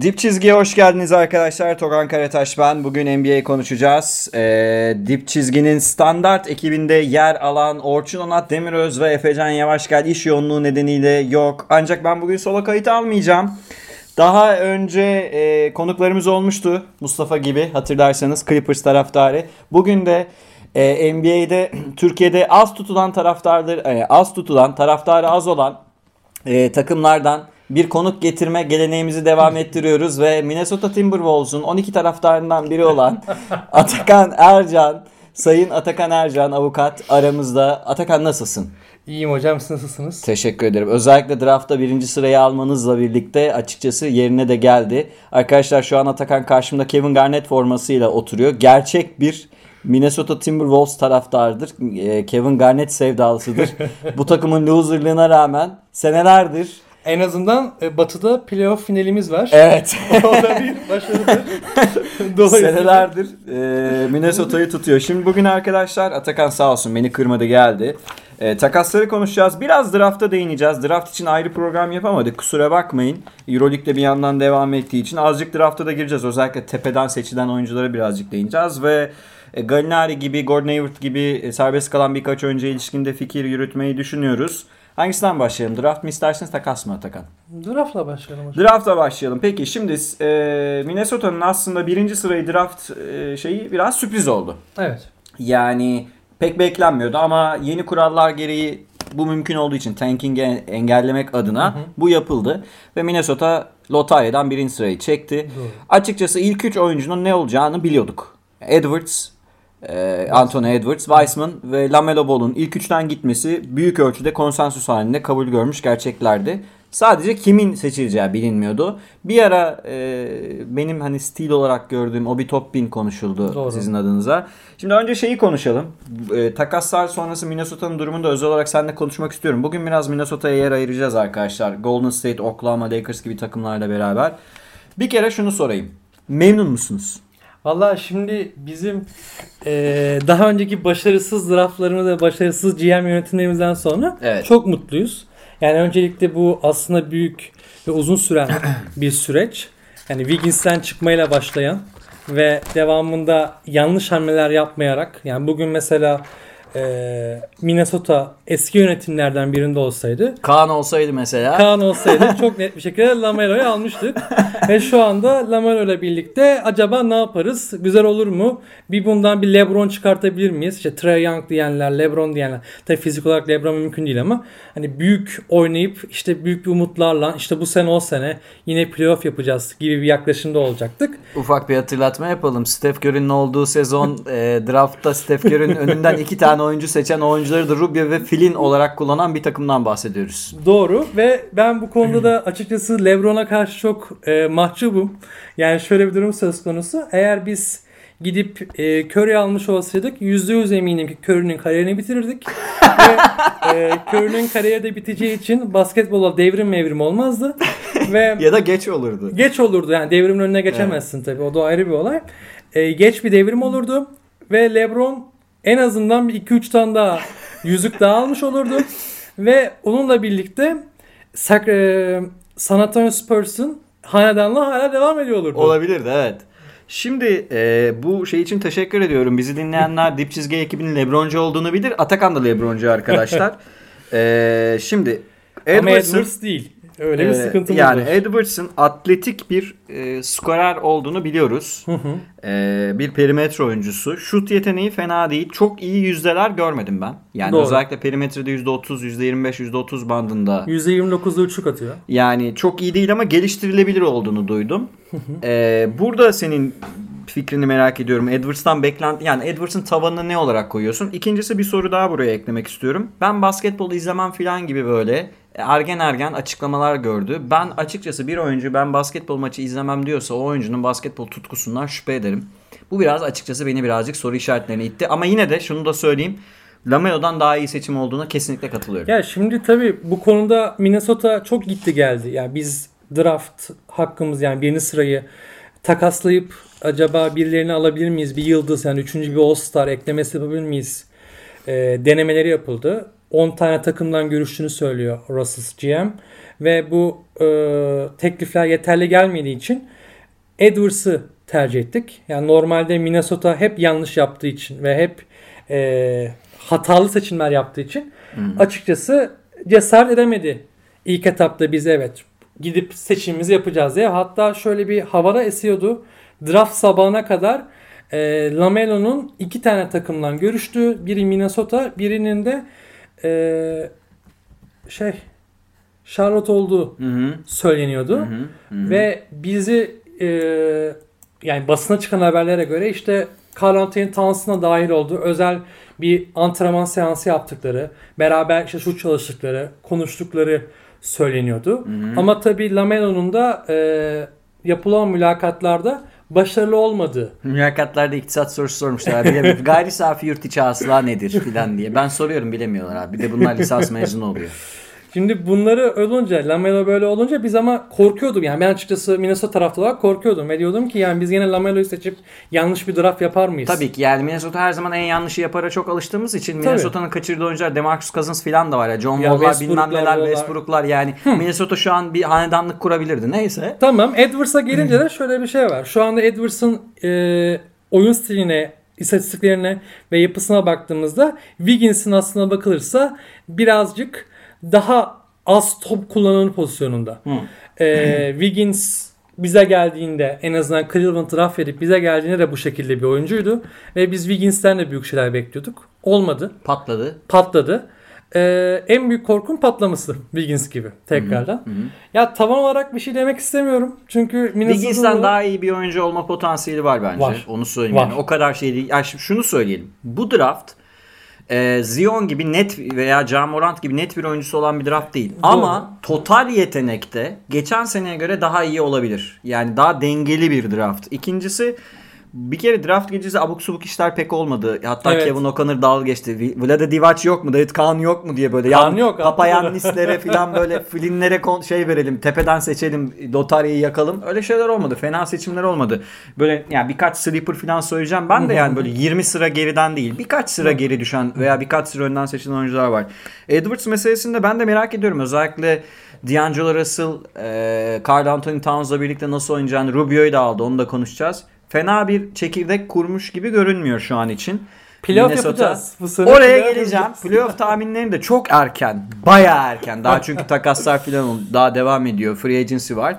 Dip çizgiye hoş geldiniz arkadaşlar. Togan Karataş ben. Bugün NBA konuşacağız. Ee, Dip çizginin standart ekibinde yer alan Orçun Onat Demiröz ve Efecan Yavaşgel iş yoğunluğu nedeniyle yok. Ancak ben bugün solo kayıt almayacağım. Daha önce e, konuklarımız olmuştu. Mustafa gibi hatırlarsanız Clippers taraftarı. Bugün de e, NBA'de Türkiye'de az tutulan taraftarlar, e, az tutulan taraftarı az olan e, takımlardan bir konuk getirme geleneğimizi devam ettiriyoruz ve Minnesota Timberwolves'un 12 taraftarından biri olan Atakan Ercan, Sayın Atakan Ercan avukat aramızda. Atakan nasılsın? İyiyim hocam siz nasılsınız? Teşekkür ederim. Özellikle draftta birinci sırayı almanızla birlikte açıkçası yerine de geldi. Arkadaşlar şu an Atakan karşımda Kevin Garnett formasıyla oturuyor. Gerçek bir Minnesota Timberwolves taraftardır. Ee, Kevin Garnett sevdalısıdır. Bu takımın loserlığına rağmen senelerdir En azından e, Batı'da playoff finalimiz var. Evet. o da bir başarıdır. Dolayısıyla Senelerdir e, Minnesota'yı tutuyor. Şimdi bugün arkadaşlar Atakan sağ olsun beni kırmadı geldi. E, takasları konuşacağız. Biraz drafta değineceğiz. Draft için ayrı program yapamadık. Kusura bakmayın. Euroleague'de bir yandan devam ettiği için azıcık drafta da gireceğiz. Özellikle tepeden seçilen oyunculara birazcık değineceğiz ve e, Gallinari gibi, Gordon Hayward gibi e, serbest kalan birkaç oyuncu ilişkinde fikir yürütmeyi düşünüyoruz. Hangisinden başlayalım? Draft mı isterseniz takas mı Atakan? Draft'la başlayalım hocam. Draft'a başlayalım. Peki şimdi e, Minnesota'nın aslında birinci sırayı draft e, şeyi biraz sürpriz oldu. Evet. Yani pek beklenmiyordu ama yeni kurallar gereği bu mümkün olduğu için tanking'i engellemek adına bu yapıldı. Ve Minnesota lotaryadan birinci sırayı çekti. Doğru. Açıkçası ilk üç oyuncunun ne olacağını biliyorduk. Edwards, e, Anthony Edwards, Weissman ve Lamelo Ball'un ilk üçten gitmesi büyük ölçüde konsensus halinde kabul görmüş gerçeklerdi. Sadece kimin seçileceği bilinmiyordu. Bir ara e, benim hani stil olarak gördüğüm Obi Toppin konuşuldu Doğru. sizin adınıza. Şimdi önce şeyi konuşalım. E, takaslar sonrası Minnesota'nın durumunu da özel olarak seninle konuşmak istiyorum. Bugün biraz Minnesota'ya yer ayıracağız arkadaşlar. Golden State, Oklahoma, Lakers gibi takımlarla beraber. Bir kere şunu sorayım. Memnun musunuz? Valla şimdi bizim e, daha önceki başarısız draftlarımız ve başarısız GM yönetimlerimizden sonra Evet. çok mutluyuz. Yani öncelikle bu aslında büyük ve uzun süren bir süreç. Yani Wiggins'ten çıkmayla başlayan ve devamında yanlış hamleler yapmayarak yani bugün mesela e, Minnesota eski yönetimlerden birinde olsaydı Kaan olsaydı mesela. Kaan olsaydı çok net bir şekilde Lamelo'yu almıştık. Ve şu anda Lamelo ile birlikte acaba ne yaparız? Güzel olur mu? Bir bundan bir LeBron çıkartabilir miyiz? İşte Trey Young diyenler, LeBron diyenler. Tabii fizik olarak LeBron mümkün değil ama hani büyük oynayıp işte büyük bir umutlarla işte bu sene o sene yine playoff yapacağız gibi bir yaklaşımda olacaktık. Ufak bir hatırlatma yapalım. Steph Curry'nin olduğu sezon e, draftta Steph Curry'nin önünden iki tane oyuncu seçen oyuncuları da Rubio ve Flynn olarak kullanan bir takımdan bahsediyoruz. Doğru ve ben bu konuda da açıkçası LeBron'a karşı çok e, mahcubum. Yani şöyle bir durum söz konusu. Eğer biz gidip e, Curry almış olsaydık %100 eminim ki Curry'nin kariyerini bitirirdik. ve e, Curry'nin kariyeri de biteceği için basketbola devrim mevrim olmazdı. ve Ya da geç olurdu. geç olurdu yani devrimin önüne geçemezsin tabii o da ayrı bir olay. E, geç bir devrim olurdu ve LeBron en azından bir 2-3 tane daha yüzük daha almış olurdu. Ve onunla birlikte Sac- e, San Antonio Spurs'un hanedanlığı hala devam ediyor olurdu. Olabilirdi evet. Şimdi e, bu şey için teşekkür ediyorum. Bizi dinleyenler Dip Çizgi ekibinin Lebroncu olduğunu bilir. Atakan da Lebroncu arkadaşlar. e, şimdi Ama Edwards'ın Edwards değil. Öyle bir Ee, sıkıntımız yani var. Edwards'ın atletik bir e, skorer olduğunu biliyoruz. Hı hı. Ee, bir perimetre oyuncusu. Şut yeteneği fena değil. Çok iyi yüzdeler görmedim ben. Yani Doğru. özellikle perimetrede %30, %25, %30 bandında. %29'da üçlük atıyor. Yani çok iyi değil ama geliştirilebilir olduğunu duydum. Ee, burada senin fikrini merak ediyorum. Edwards'tan beklenti yani Edwards'ın tavanını ne olarak koyuyorsun? İkincisi bir soru daha buraya eklemek istiyorum. Ben basketbol izlemem falan gibi böyle ergen ergen açıklamalar gördü. Ben açıkçası bir oyuncu ben basketbol maçı izlemem diyorsa o oyuncunun basketbol tutkusundan şüphe ederim. Bu biraz açıkçası beni birazcık soru işaretlerine itti. Ama yine de şunu da söyleyeyim. Lamelo'dan daha iyi seçim olduğuna kesinlikle katılıyorum. Ya şimdi tabii bu konuda Minnesota çok gitti geldi. Yani biz draft hakkımız yani birinci sırayı takaslayıp acaba birilerini alabilir miyiz? Bir yıldız yani üçüncü bir All Star eklemesi yapabilir miyiz? Ee, denemeleri yapıldı. 10 tane takımdan görüştüğünü söylüyor Russell GM. Ve bu e, teklifler yeterli gelmediği için Edwards'ı tercih ettik. Yani normalde Minnesota hep yanlış yaptığı için ve hep e, hatalı seçimler yaptığı için açıkçası cesaret edemedi. İlk etapta biz evet gidip seçimimizi yapacağız diye. Hatta şöyle bir havada esiyordu. Draft sabahına kadar e, Lamelo'nun iki tane takımdan görüştüğü. Biri Minnesota, birinin de e, şey Charlotte olduğu Hı hı. söyleniyordu. Hı hı. Hı. Ve bizi e, yani basına çıkan haberlere göre işte Carl Anthony Towns'ına dahil olduğu özel bir antrenman seansı yaptıkları, beraber işte şut çalıştıkları, konuştukları söyleniyordu. Ama tabii Lamelo'nun da e, yapılan mülakatlarda başarılı olmadığı. Mülakatlarda iktisat sorusu sormuşlar. Bilemiyorum. Gayri safi yurt içi hasıla nedir filan diye. Ben soruyorum bilemiyorlar abi. Bir de bunlar lisans mezunu oluyor. Şimdi bunları olunca, Lamelo böyle olunca biz ama korkuyorduk. Yani ben açıkçası Minnesota taraftarı olarak korkuyordum. Ve diyordum ki yani biz yine Lamelo'yu seçip yanlış bir draft yapar mıyız? Tabii ki yani Minnesota her zaman en yanlışı yapara çok alıştığımız için Minnesota'nın kaçırdığı oyuncular Demarcus Cousins filan da var ya. John Ya Wall'lar bilmem neler. Westbrook'lar yani. Minnesota şu an bir hanedanlık kurabilirdi. Neyse. Tamam Edwards'a gelince de şöyle bir şey var. Şu anda Edwards'ın e, oyun stiline, istatistiklerine ve yapısına baktığımızda Wiggins'in aslına bakılırsa birazcık daha az top kullananı pozisyonunda. E, Wiggins bize geldiğinde en azından Cleveland draft verip bize geldiğinde de bu şekilde bir oyuncuydu. Ve biz Wiggins'ten de büyük şeyler bekliyorduk. Olmadı. Patladı. Patladı. Ee, en büyük korkum patlaması Wiggins gibi tekrardan. Ya tavan olarak bir şey demek istemiyorum. Çünkü Wiggins'ten daha iyi bir oyuncu olma potansiyeli var bence. Var. Onu söyleyeyim. Var. Yani. O kadar şey değil. Ya şimdi şunu söyleyelim. Bu draft e, Zion gibi net veya Ja Morant gibi net bir oyuncusu olan bir draft değil. Ama total yetenekte geçen seneye göre daha iyi olabilir. Yani daha dengeli bir draft. İkincisi bir kere draft gecesi abuk subuk işler pek olmadı. Hatta Evet. Kevin O'Connor dalga geçti. Vlade Divac yok mu? David Kaan yok mu diye böyle. Kaan yok, Papayannislere falan böyle Flynn'lere şey verelim. Tepeden seçelim. Lotaryayı yakalım. Öyle şeyler olmadı. Fena seçimler olmadı. Böyle yani birkaç sleeper falan söyleyeceğim. Ben de yani böyle 20 sıra geriden değil. Birkaç sıra geri düşen veya birkaç sıra önden seçilen oyuncular var. Edwards meselesinde ben de merak ediyorum. Özellikle D'Angelo Russell, e, Carl Anthony Towns'la birlikte nasıl oynayacağını Rubio'yu da aldı. Onu da konuşacağız. Fena bir çekirdek kurmuş gibi görünmüyor şu an için. Playoff Minnesota. yapacağız. Bu sene Oraya playoff geleceğim. Playoff tahminlerim de çok erken. Bayağı erken. Daha çünkü takaslar falan daha devam ediyor. Free agency var.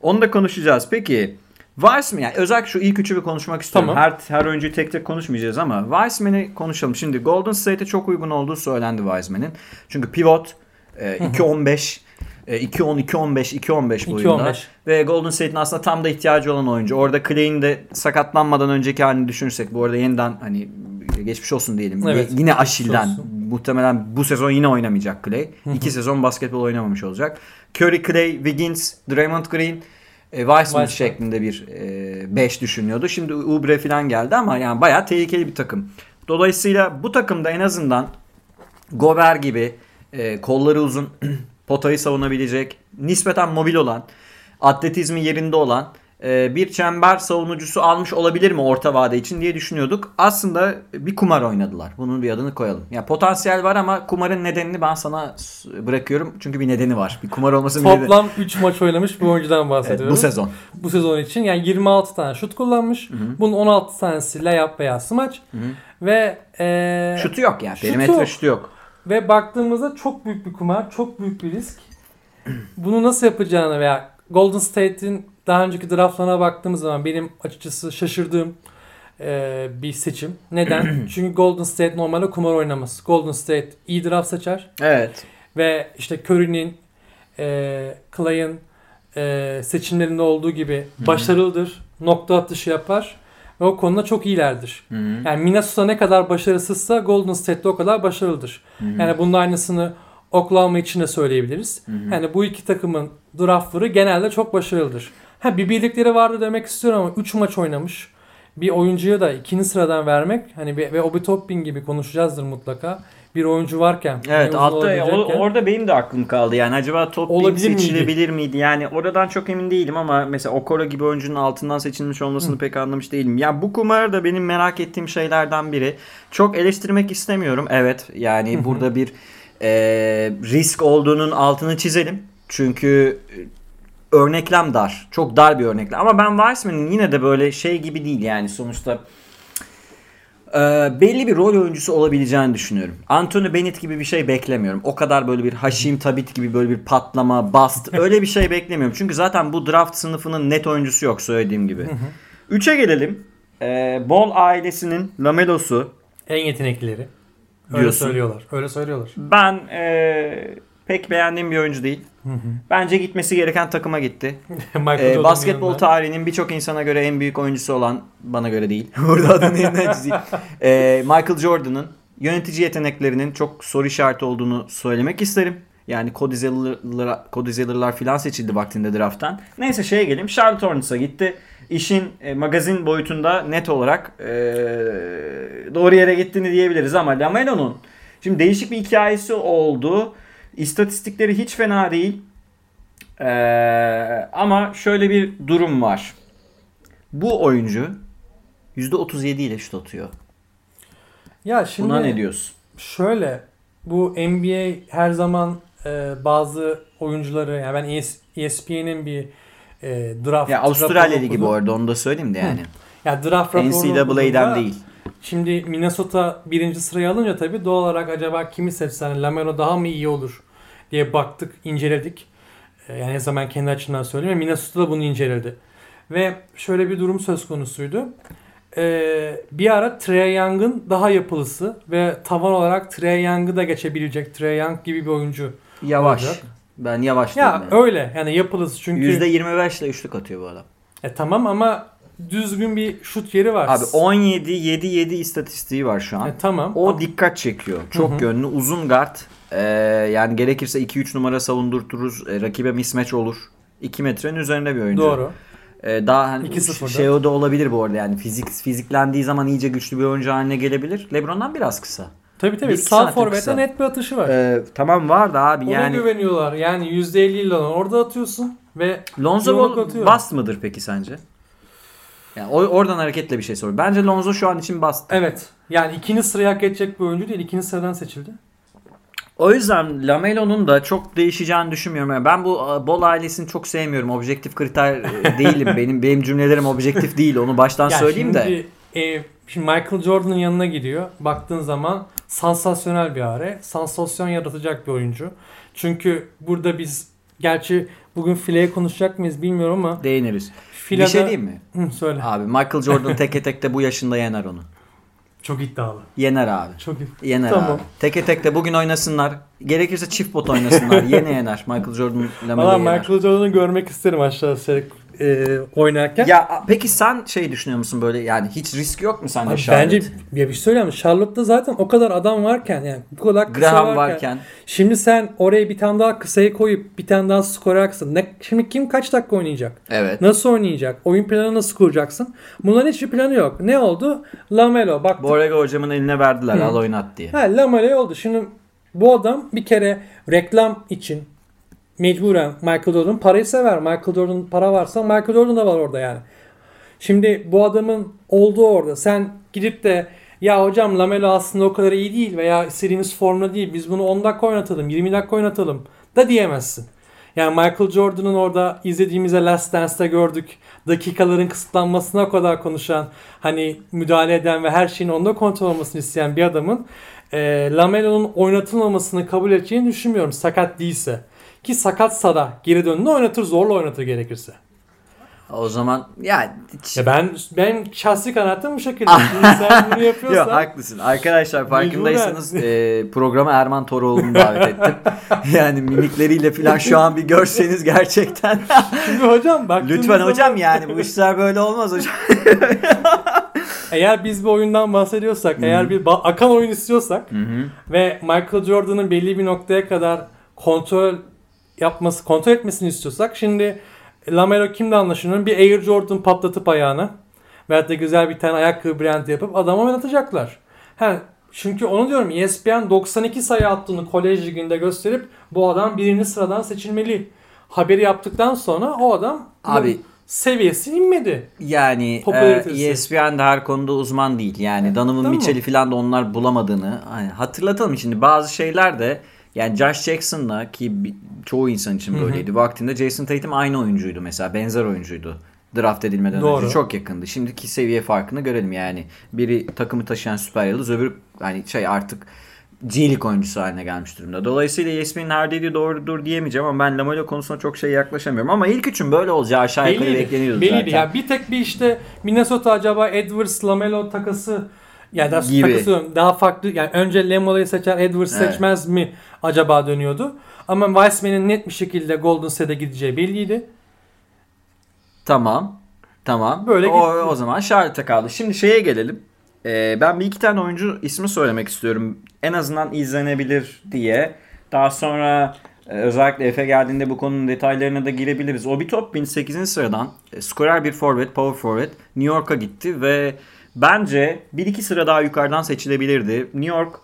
Onu da konuşacağız. Peki Wiseman yani özellikle şu ilk üçü bir konuşmak istiyorum. Tamam. Her her oyuncuyu tek tek konuşmayacağız ama Wiseman'i konuşalım. Şimdi Golden State'e çok uygun olduğu söylendi Wiseman'in. Çünkü pivot e, 2-15 e, 2-10 2-15 2-15 boyunda 2-15. ve Golden State'in aslında tam da ihtiyacı olan oyuncu. Orada Clay'in de sakatlanmadan önceki halini düşünürsek bu arada yeniden hani geçmiş olsun diyelim. Evet, Yine Aşil'den muhtemelen bu sezon yine oynamayacak Clay. İki sezon basketbol oynamamış olacak. Curry, Clay, Wiggins, Draymond Green, e, Wiseman. şeklinde bir 5 düşünüyordu. Şimdi Ubre falan geldi ama yani bayağı tehlikeli bir takım. Dolayısıyla bu takımda en azından Gober gibi e, kolları uzun, potayı savunabilecek, nispeten mobil olan, atletizmi yerinde olan e, bir çember savunucusu almış olabilir mi orta vade için diye düşünüyorduk. Aslında bir kumar oynadılar. Bunun bir adını koyalım. Ya potansiyel var ama kumarın nedenini ben sana bırakıyorum. Çünkü bir nedeni var. Bir kumar olması bir nedeni. Toplam 3 maç oynamış bir oyuncudan Evet, bahsediyoruz. bu sezon. Bu sezon için yani 26 tane şut kullanmış. Bunun 16 tanesi layup veya smaç. Ve e, Şutu yok yani. Şutu Perimetre şutu yok. Ve baktığımızda çok büyük bir kumar, çok büyük bir risk. Bunu nasıl yapacağını veya Golden State'in daha önceki draftlarına baktığımız zaman benim açıkçası şaşırdığım e, bir seçim. Neden? Çünkü Golden State normalde kumar oynamaz. Golden State iyi draft seçer Evet. ve işte Curry'nin, e, Clay'ın e, seçimlerinde olduğu gibi başarılıdır. Nokta atışı yapar ve o konuda çok iyilerdir. Yani Minnesota ne kadar başarısızsa Golden State de o kadar başarılıdır. Yani bunun aynısını Oklahoma için de söyleyebiliriz. Yani bu iki takımın draftları genelde çok başarılıdır. Ha bir birlikleri vardı demek istiyorum ama 3 maç oynamış. Bir oyuncuya da ikinci sıradan vermek hani bir, ve Obi Toppin gibi konuşacağızdır mutlaka. Bir oyuncu varken. Evet altta o- orada benim de aklım kaldı yani acaba top Olabilir miydi? seçilebilir miydi? Yani oradan çok emin değilim ama mesela Okoro gibi oyuncunun altından seçilmiş olmasını pek anlamış değilim. Ya bu kumar da benim merak ettiğim şeylerden biri. Çok eleştirmek istemiyorum. Evet yani burada bir e, risk olduğunun altını çizelim. Çünkü e, örneklem dar. Çok dar bir örneklem. Ama ben Weissman'ın yine de böyle şey gibi değil yani sonuçta e, belli bir rol oyuncusu olabileceğini düşünüyorum. Anthony Bennett gibi bir şey beklemiyorum. O kadar böyle bir Haşim Tabit gibi böyle bir patlama, bust öyle bir şey beklemiyorum. Çünkü zaten bu draft sınıfının net oyuncusu yok söylediğim gibi. Üçe gelelim. E, Ball ailesinin Lamelo'su En yeteneklileri. Öyle Diyorsun. söylüyorlar. Öyle söylüyorlar. Ben e, pek beğendiğim bir oyuncu değil. Bence gitmesi gereken takıma gitti. E, Jordan'ın basketbol tarihinin birçok insana göre en büyük oyuncusu olan bana göre değil. Burada adını yeniden çizeyim. E, Michael Jordan'ın yönetici yeteneklerinin çok soru işareti olduğunu söylemek isterim. Yani Cody filan seçildi vaktinde drafttan. Neyse şeye geleyim. Charlotte Hornets'a gitti. İşin e, magazin boyutunda net olarak e, doğru yere gittiğini diyebiliriz ama Lamelo'nun şimdi değişik bir hikayesi oldu. İstatistikleri hiç fena değil. Ee, ama şöyle bir durum var. Bu oyuncu %37 ile şut atıyor. Ya şimdi Buna ne diyorsun? Şöyle bu NBA her zaman e, bazı oyuncuları yani ben ES, ESPN'in bir e, draft Ya Avustralya Ligi bu arada onu da söyleyeyim de yani. Ya draft NCAA'den değil. Şimdi Minnesota birinci sıraya alınca tabii doğal olarak acaba kimi seçsen Lamelo daha mı iyi olur diye baktık, inceledik. E, Yani ne zaman kendi açımdan söyleyeyim. Minnesota da bunu inceledi. Ve şöyle bir durum söz konusuydu. Ee, bir ara Trey Young'ın daha yapılısı ve tavan olarak Trey Young'ı da geçebilecek Trey Young gibi bir oyuncu. Yavaş. Olacak. Ben yavaş Ya yani. öyle yani yapılısı çünkü %25 ile üçlük atıyor bu adam. e, tamam ama düzgün bir şut yeri var. Abi 17 7 7 istatistiği var şu an. E, tamam. O dikkat çekiyor. Çok Hı hı. yönlü uzun guard. Ee, yani gerekirse 2-3 numara savundurturuz. Ee, rakibe mismatch olur. 2 metrenin üzerinde bir oyuncu. Doğru. Ee, daha hani 2-0'da. şey o da olabilir bu arada yani fizik fiziklendiği zaman iyice güçlü bir oyuncu haline gelebilir. LeBron'dan biraz kısa. Tabii tabii. Sağ forvette net bir atışı var. Ee, tamam var da abi Ona yani güveniyorlar. Yani %50 ile orada atıyorsun ve Lonzo Ball bast mıdır peki sence? Yani oradan hareketle bir şey sor. Bence Lonzo şu an için bast. Evet. Yani ikinci sırayı hak edecek bir oyuncu değil. İkinci sıradan seçildi. O yüzden Lamelo'nun da çok değişeceğini düşünmüyorum. Yani ben bu e, Bol ailesini çok sevmiyorum. Objektif kriter e, değilim. benim benim cümlelerim objektif değil. Onu baştan Ya söyleyeyim de. şimdi, e, şimdi Michael Jordan'ın yanına gidiyor. Baktığın zaman sansasyonel bir are. Sansasyon yaratacak bir oyuncu. Çünkü burada biz gerçi bugün fileye konuşacak mıyız bilmiyorum ama Değiniriz. filede... Bir şey diyeyim mi? Hı, söyle. Abi Michael Jordan teke tekte bu yaşında yener onu. Çok iddialı. Yener abi. Çok iddialı. Yener Tamam. abi. Teke tekte bugün oynasınlar. Gerekirse çift bot oynasınlar. Yine yener. Michael Jordan yener. Michael Jordan'ı görmek isterim aşağı seyret e, oynarken. Ya peki sen şey düşünüyor musun böyle yani hiç risk yok mu sende Abi Charlotte? bence ya bir şey söyleyeyim mi? Charlotte'da zaten o kadar adam varken yani bu kadar kısa Graham varken, varken. Şimdi sen oraya bir tane daha kısayı koyup bir tane daha skor aksın. Ne, şimdi kim kaç dakika oynayacak? Evet. Nasıl oynayacak? Oyun planı nasıl kuracaksın? Bunların hiçbir planı yok. Ne oldu? Lamelo. Bak Borrego hocamın eline verdiler Hı. al oynat diye. Ha, Lamelo oldu. Şimdi bu adam bir kere reklam için mecburen Michael Jordan parayı sever. Michael Jordan para varsa Michael Jordan da var orada yani. Şimdi bu adamın olduğu orada. Sen gidip de ya hocam Lamelo aslında o kadar iyi değil veya istediğimiz formda değil. Biz bunu 10 dakika oynatalım, 20 dakika oynatalım da diyemezsin. Yani Michael Jordan'ın orada izlediğimizde Last Dance'te gördük. Dakikaların kısıtlanmasına kadar konuşan, hani müdahale eden ve her şeyin onda kontrol olmasını isteyen bir adamın e, Lamelo'nun oynatılmamasını kabul edeceğini düşünmüyorum sakat değilse. Ki sakatsa da geri döndüğünde oynatır zorla oynatır gerekirse. O zaman ya Ya ben ben şahsi kanaatim bu şekilde. Sen bunu yapıyorsan Yok haklısın. Arkadaşlar farkındaysanız e, programa Erman Toroğlu'nu davet ettim. yani mimikleriyle falan şu an bir görseniz gerçekten. şimdi hocam baktığımız Lütfen zaman- hocam yani bu işler böyle olmaz hocam. Eğer biz bir oyundan bahsediyorsak, eğer bir akan oyun istiyorsak ve Michael Jordan'ın belli bir noktaya kadar kontrol yapması, kontrol etmesini istiyorsak şimdi Lamelo kimle anlaşılıyor? Bir Air Jordan patlatıp ayağına veyahut da güzel bir tane ayakkabı brandi yapıp adamı oynatacaklar. Ha, çünkü onu diyorum E ESPN 92 sayı attığını kolej liginde gösterip bu adam birinci sıradan seçilmeli. Haberi yaptıktan sonra o adam Abi- seviyesi inmedi. Yani e. ESPN de her konuda uzman değil. Yani Donovan Tamam. Mitchell'i falan da onlar bulamadığını hani hatırlatalım şimdi bazı şeyler de Yani Josh Jackson'la ki çoğu insan için böyleydi. Vaktinde Jason Tatum aynı oyuncuydu mesela. Benzer oyuncuydu. Draft edilmeden Doğru. önce çok yakındı. Şimdiki seviye farkını görelim yani. Biri takımı taşıyan süper yıldız öbürü hani şey artık G-League oyuncusu haline gelmiş durumda. Dolayısıyla ESPN'in her dediği doğrudur diyemeyeceğim ama ben Lamelo konusuna çok şey yaklaşamıyorum. Ama ilk üçün böyle olacağı aşağı yukarı bekleniyordu Belliydi. zaten. Yani bir tek bir işte Minnesota acaba Edwards Lamelo takası yani daha Gibi. takası daha farklı yani önce Lamelo'yu seçer Edwards Evet. seçmez mi acaba dönüyordu. Ama Wiseman'in net bir şekilde Golden State'e gideceği belliydi. Tamam. Tamam. Böyle o, gitti. o zaman Charlotte'a kaldı. Şimdi şeye gelelim. Ee, ben bir iki tane oyuncu ismi söylemek istiyorum. En azından izlenebilir diye. Daha sonra e, özellikle Efe geldiğinde bu konunun detaylarına da girebiliriz. Obi Toppin 8. sıradan e, skorer bir forvet, power forvet New York'a gitti ve bence bir iki sıra daha yukarıdan seçilebilirdi. New York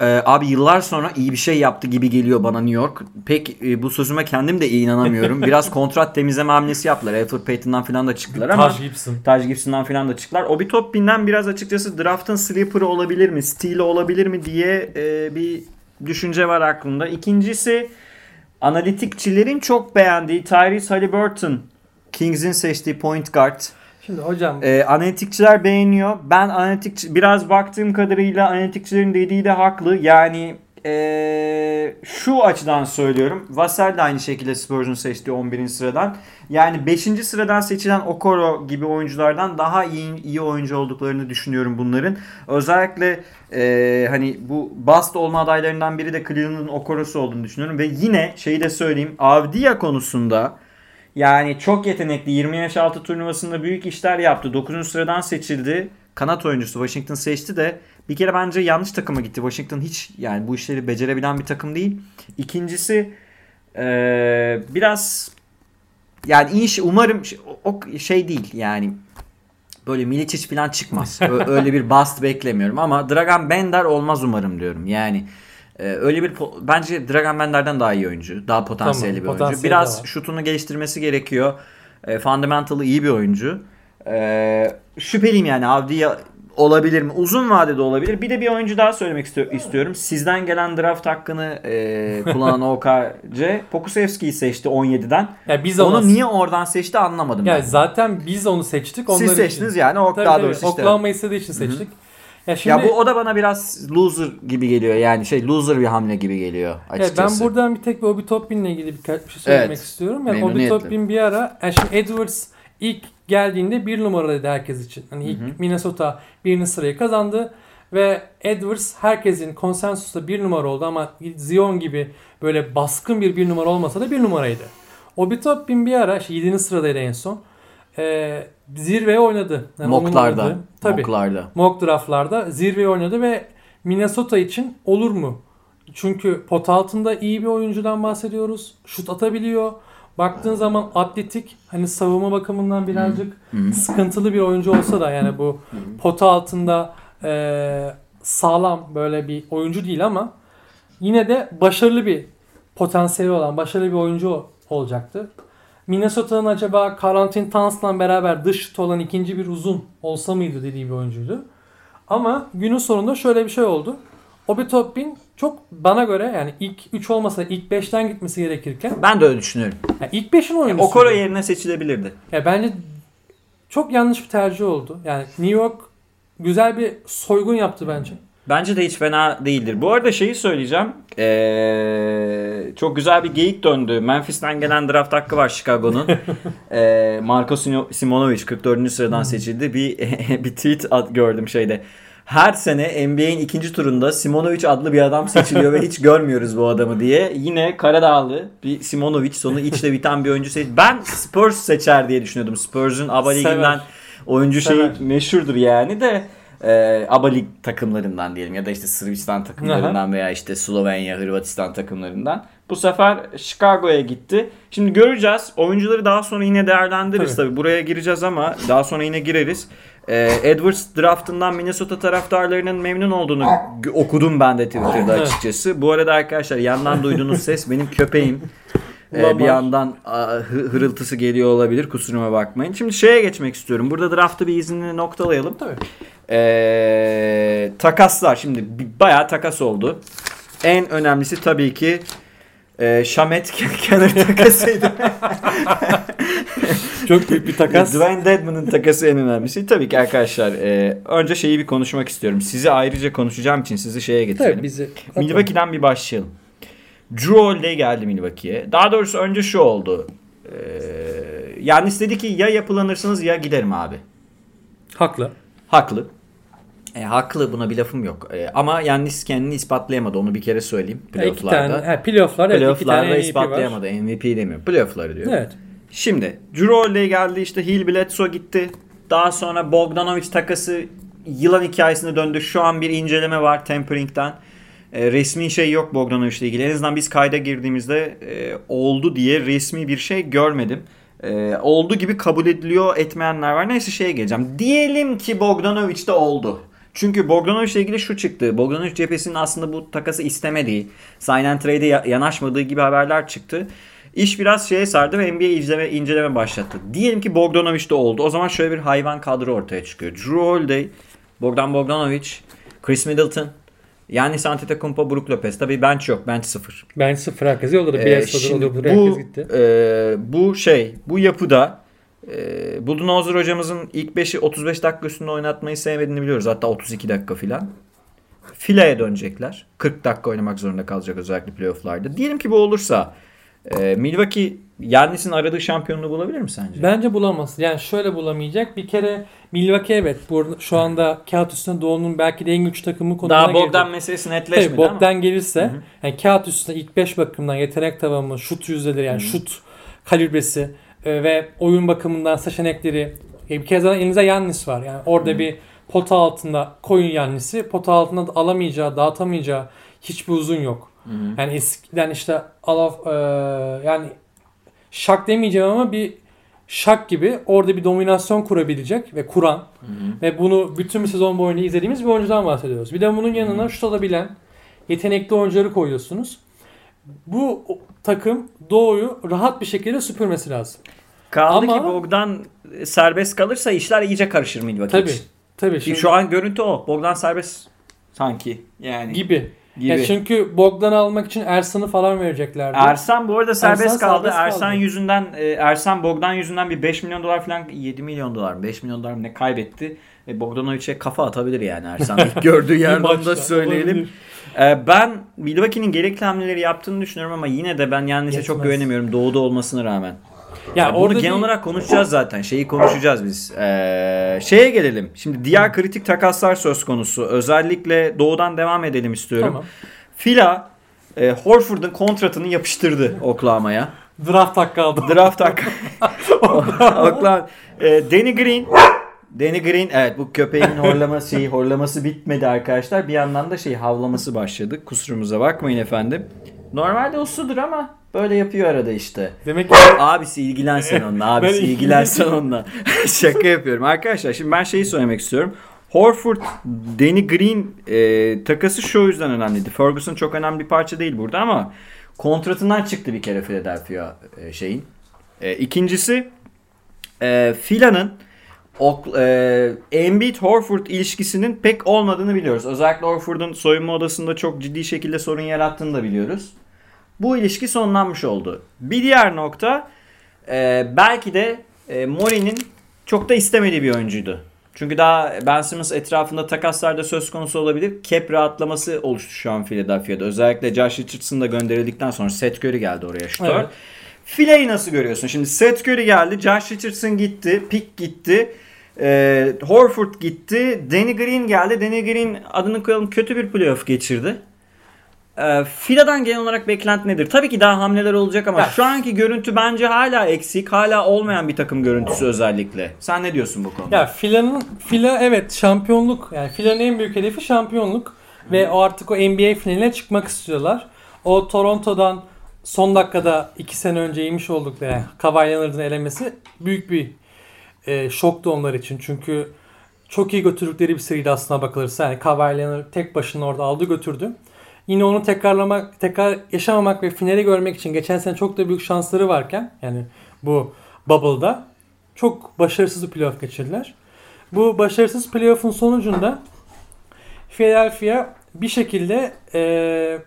ee, abi yıllar sonra iyi bir şey yaptı gibi geliyor bana New York. Pek e, bu sözüme kendim de inanamıyorum. Biraz kontrat temizleme hamlesi yaptılar. Alfred Payton'dan falan da çıktılar ama Taj Gibson. Taj Gibson'dan falan da çıktılar. Obi Toppin'den biraz açıkçası draft'ın sleeper'ı olabilir mi? Steal'i olabilir mi diye e, bir düşünce var aklımda. İkincisi analitikçilerin çok beğendiği Tyrese Halliburton. Kings'in seçtiği point guard. Şimdi hocam Ee, analitikçiler beğeniyor. Ben analitikçi biraz baktığım kadarıyla analitikçilerin dediği de haklı. Yani ee, şu açıdan söylüyorum. Vassell de aynı şekilde Spurs'un seçtiği 11. sıradan. Yani 5. sıradan seçilen Okoro gibi oyunculardan daha iyi iyi oyuncu olduklarını düşünüyorum bunların. Özellikle ee, hani bu bust olma adaylarından biri de Cleveland'ın Okoro'su olduğunu düşünüyorum. Ve yine şeyi de söyleyeyim. Avdia konusunda yani çok yetenekli 20 yaş altı turnuvasında büyük işler yaptı. 9. sıradan seçildi. Kanat oyuncusu Washington seçti de bir kere bence yanlış takıma gitti. Washington hiç yani bu işleri becerebilen bir takım değil. İkincisi eee, biraz yani iyi şey umarım o o şey değil yani böyle Milicic falan çıkmaz. Öyle bir bust beklemiyorum ama Dragan Bender olmaz umarım diyorum. Yani e, öyle bir bence Dragan Bender'den daha iyi oyuncu. Daha potansiyelli Tamam, bir oyuncu. potansiyeli Biraz şutunu geliştirmesi gerekiyor. E, fundamental'ı iyi bir oyuncu. E, şüpheliyim yani Avdiya olabilir mi? Uzun vadede olabilir. Bir de bir oyuncu daha söylemek istiyor- istiyorum. Sizden gelen draft hakkını e, kullanan OKC Pokusevski'yi seçti 17'den. ya biz Onu onu niye oradan seçti anlamadım ya ben. zaten biz onu seçtik. Onlar Siz için. seçtiniz yani o Tabii, daha tabii. doğrusu işte. Oklahoma istediği için seçtik. Ya şimdi Ya bu o da bana biraz loser gibi geliyor. Yani şey loser bir hamle gibi geliyor Evet, açıkçası. ben buradan bir tek bir Obi Toppin'le ilgili birkaç bir şey söylemek Evet. istiyorum. Yani Obi. Toppin bir ara, yani şimdi Edwards ilk geldiğinde bir numaraydı herkes için. Hani ilk Minnesota birinci sırayı kazandı ve Edwards herkesin konsensusla bir numara oldu ama Zion gibi böyle baskın bir bir numara olmasa da bir numaraydı. Obi Toppin bir ara, işte 7. sıradaydı en son. Ee, zirveye oynadı. Yani oynadığı- Tabii Mocklarda. mock draftlarda zirveye oynadı ve Minnesota için olur mu? Çünkü pot altında iyi bir oyuncudan bahsediyoruz. Şut atabiliyor. Baktığın zaman atletik hani savunma bakımından birazcık sıkıntılı bir oyuncu olsa da yani bu pot altında e, sağlam böyle bir oyuncu değil ama yine de başarılı bir potansiyeli olan başarılı bir oyuncu olacaktı. Minnesota'nın acaba Karantin Towns'la beraber dış şut olan ikinci bir uzun olsa mıydı dediği bir oyuncuydu. Ama günün sonunda şöyle bir şey oldu. Obi Toppin çok bana göre yani ilk 3 olmasa ilk 5'ten gitmesi gerekirken Ben de öyle düşünüyorum. yani ilk 5'in oyuncusu. Okoro yerine seçilebilirdi. Ya bence çok yanlış bir tercih oldu. Yani New York güzel bir soygun yaptı bence. Bence de hiç fena değildir. Bu arada şeyi söyleyeceğim. Ee, çok güzel bir geyik döndü. Memphis'ten gelen draft hakkı var Chicago'nun. ee, Marco Simonovic 44. sıradan seçildi. Bir bir tweet at, gördüm şeyde. Her sene NBA'in ikinci turunda Simonovic adlı bir adam seçiliyor ve hiç görmüyoruz bu adamı diye. Yine Karadağlı bir Simonovic sonu içle biten bir oyuncu seç. Ben Spurs seçer diye düşünüyordum. Spurs'un ABA liginden oyuncu şeyi meşhurdur yani de e, ABA lig takımlarından diyelim ya da işte Sırbistan takımlarından veya işte Slovenya, Hırvatistan takımlarından. Bu sefer Chicago'ya gitti. Şimdi göreceğiz. Oyuncuları daha sonra yine değerlendiririz Tabii. tabii. Buraya gireceğiz ama daha sonra yine gireriz. E, Edwards draftından Minnesota taraftarlarının memnun olduğunu okudum ben de Twitter'da açıkçası. Bu arada arkadaşlar yandan duyduğunuz ses benim köpeğim. Ee, bir yandan hırıltısı geliyor olabilir kusuruma bakmayın. Şimdi şeye geçmek istiyorum. Burada draftı bir izinli noktalayalım. Tabii. Ee, takaslar şimdi bayağı takas oldu. en önemlisi tabii ki e, Şamet kenar takasıydı. Çok büyük bir takas. Dwayne Dedman'ın takası en önemlisi. Tabii ki arkadaşlar e, önce şeyi bir konuşmak istiyorum. Sizi ayrıca konuşacağım için sizi şeye getirelim. Tabii bizi. Milwaukee'den bir başlayalım. Drew Holiday geldi Milwaukee'ye. Daha doğrusu önce şu oldu. Ee, yani istedi ki ya yapılanırsınız ya giderim abi. Haklı. Haklı. E, haklı buna bir lafım yok. E, ama Yannis kendini ispatlayamadı onu bir kere söyleyeyim. İki Playoff'larda. tane, he, playofflar, evet, iki Playoff'larda tane MVP var. ispatlayamadı. MVP demiyorum. Playoff'ları diyor. Evet. Şimdi Drew Holiday geldi işte Hill Bledsoe gitti. Daha sonra Bogdanovic takası yılan hikayesine döndü. Şu an bir inceleme var Tempering'den. E, resmi şey yok Bogdanovic'le ilgili. En azından biz kayda girdiğimizde e, oldu diye resmi bir şey görmedim. E, oldu gibi kabul ediliyor etmeyenler var. Neyse şeye geleceğim. Diyelim ki Bogdanovic de oldu. Çünkü Bogdanovic'le ilgili şu çıktı. Bogdanovic cephesinin aslında bu takası istemediği, sign and trade'e ya- yanaşmadığı gibi haberler çıktı. İş biraz şeye sardı ve NBA izleme, inceleme başlattı. Diyelim ki Bogdanovic de oldu. O zaman şöyle bir hayvan kadro ortaya çıkıyor. Drew Holiday, Bogdan Bogdanovic, Chris Middleton, Giannis Antetokounmpo, Brook Lopez. Tabii bench yok. Bench sıfır. Ben sıfır herkes yolladı. Ee, Bielsa şimdi. Herkes bu, gitti. e, bu şey, bu yapıda e, Budenholzer hocamızın ilk 5'i 35 dakika üstünde oynatmayı sevmediğini biliyoruz. Hatta 32 dakika filan. Fileye dönecekler. 40 dakika oynamak zorunda kalacak özellikle playofflarda. Diyelim ki bu olursa e, Milwaukee Yannis'in aradığı şampiyonluğu bulabilir mi sence? Bence bulamaz. Yani şöyle bulamayacak. Bir kere Milwaukee evet. Burada, şu anda kağıt üstünde Doğu'nun belki de en güçlü takımı konumuna Daha Bogdan gelecek. meselesi netleşmedi Tabii ama. Bogdan gelirse yani kağıt üstünde ilk 5 bakımından yetenek tavanı, şut yüzdeleri yani şut kalibresi e, ve oyun bakımından seçenekleri e, bir kez daha elinizde Yannis var. Yani orada bir pota altında koyun Yannis'i. Pota altında da alamayacağı, dağıtamayacağı hiçbir uzun yok. Yani eskiden işte Alaf e, yani şak demeyeceğim ama bir şak gibi orada bir dominasyon kurabilecek ve kuran ve bunu bütün bir sezon boyunca izlediğimiz bir oyuncudan bahsediyoruz. Bir de bunun yanına şut alabilen yetenekli oyuncuları koyuyorsunuz. Bu takım Doğu'yu rahat bir şekilde süpürmesi lazım. Kaldı Ama- ki Bogdan serbest kalırsa işler iyice karışır Milwaukee Tabii. için. Tabii. Şimdi Şu an görüntü o. Bogdan serbest sanki. Yani gibi. Gibi. Ya çünkü Bogdan'ı almak için Ersan'ı falan vereceklerdi. Ersan bu arada serbest Ersan kaldı. serbest Ersan kaldı. yüzünden e, Ersan Bogdan yüzünden bir 5 milyon dolar falan 7 milyon dolar mı 5 milyon dolar ne kaybetti. E, Bogdanovic'e kafa atabilir yani Ersan. İlk gördüğü yerden maçta da söyleyelim. E, ben Milwaukee'nin gerekli hamleleri yaptığını düşünüyorum ama yine de ben Yannis'e çok güvenemiyorum doğuda olmasına rağmen. Ya Ya bunu orada genel bir- olarak konuşacağız zaten. Şeyi konuşacağız biz. Ee, şeye gelelim. Şimdi diğer kritik takaslar söz konusu. Özellikle doğudan devam edelim istiyorum. Tamam. Fila e, Horford'un kontratını yapıştırdı Oklahoma'ya. Draft hakkı aldı. Draft hakkı. Oklahoma. E, Danny Green Danny Green evet bu köpeğin horlaması şeyi horlaması bitmedi arkadaşlar. Bir yandan da şey havlaması başladı. Kusurumuza bakmayın efendim. Normalde usludur ama böyle yapıyor arada işte. Demek ki Abisi ilgilensen onunla. Abisi ilgilensen onunla. Şaka yapıyorum. Arkadaşlar şimdi ben şeyi söylemek istiyorum. Horford, Danny Green e, takası şu yüzden önemliydi. Ferguson çok önemli bir parça değil burada ama kontratından çıktı bir kere Philadelphia e, şeyin. E, ikincisi e, Fila'nın Ok, e, Embiid Horford ilişkisinin pek olmadığını biliyoruz. Özellikle Horford'un soyunma odasında çok ciddi şekilde sorun yarattığını da biliyoruz. Bu ilişki sonlanmış oldu. Bir diğer nokta e, belki de e, Mori'nin çok da istemediği bir oyuncuydu. Çünkü daha Ben Simmons etrafında takaslarda söz konusu olabilir. Cap rahatlaması oluştu şu an Philadelphia'da. Özellikle Josh Richardson da gönderildikten sonra Seth Curry geldi oraya şutör. Evet. Fileyi nasıl görüyorsun? Şimdi Seth Curry geldi, Josh Richardson gitti, Pick gitti, e, Horford gitti, Danny Green geldi. Danny Green adını koyalım kötü bir playoff geçirdi. E, Fila'dan genel olarak beklenti nedir? Tabii ki daha hamleler olacak ama Ya. şu anki görüntü bence hala eksik, hala olmayan bir takım görüntüsü özellikle. Sen ne diyorsun bu konuda? Ya Fila'nın Fila evet şampiyonluk. Yani Fila'nın en büyük hedefi şampiyonluk ve o artık o NBA finaline çıkmak istiyorlar. O Toronto'dan son dakikada 2 sene önce yemiş oldukları yani Kawhi Leonard'ın elemesi büyük bir e, şoktu onlar için. Çünkü çok iyi götürdükleri bir seriydi aslına bakılırsa. Yani Kawhi Leonard tek başına orada aldı götürdü. Yine onu tekrarlamak, tekrar yaşamamak ve finali görmek için geçen sene çok da büyük şansları varken yani bu bubble'da çok başarısız bir playoff geçirdiler. Bu başarısız playoff'un sonucunda Philadelphia bir şekilde eee,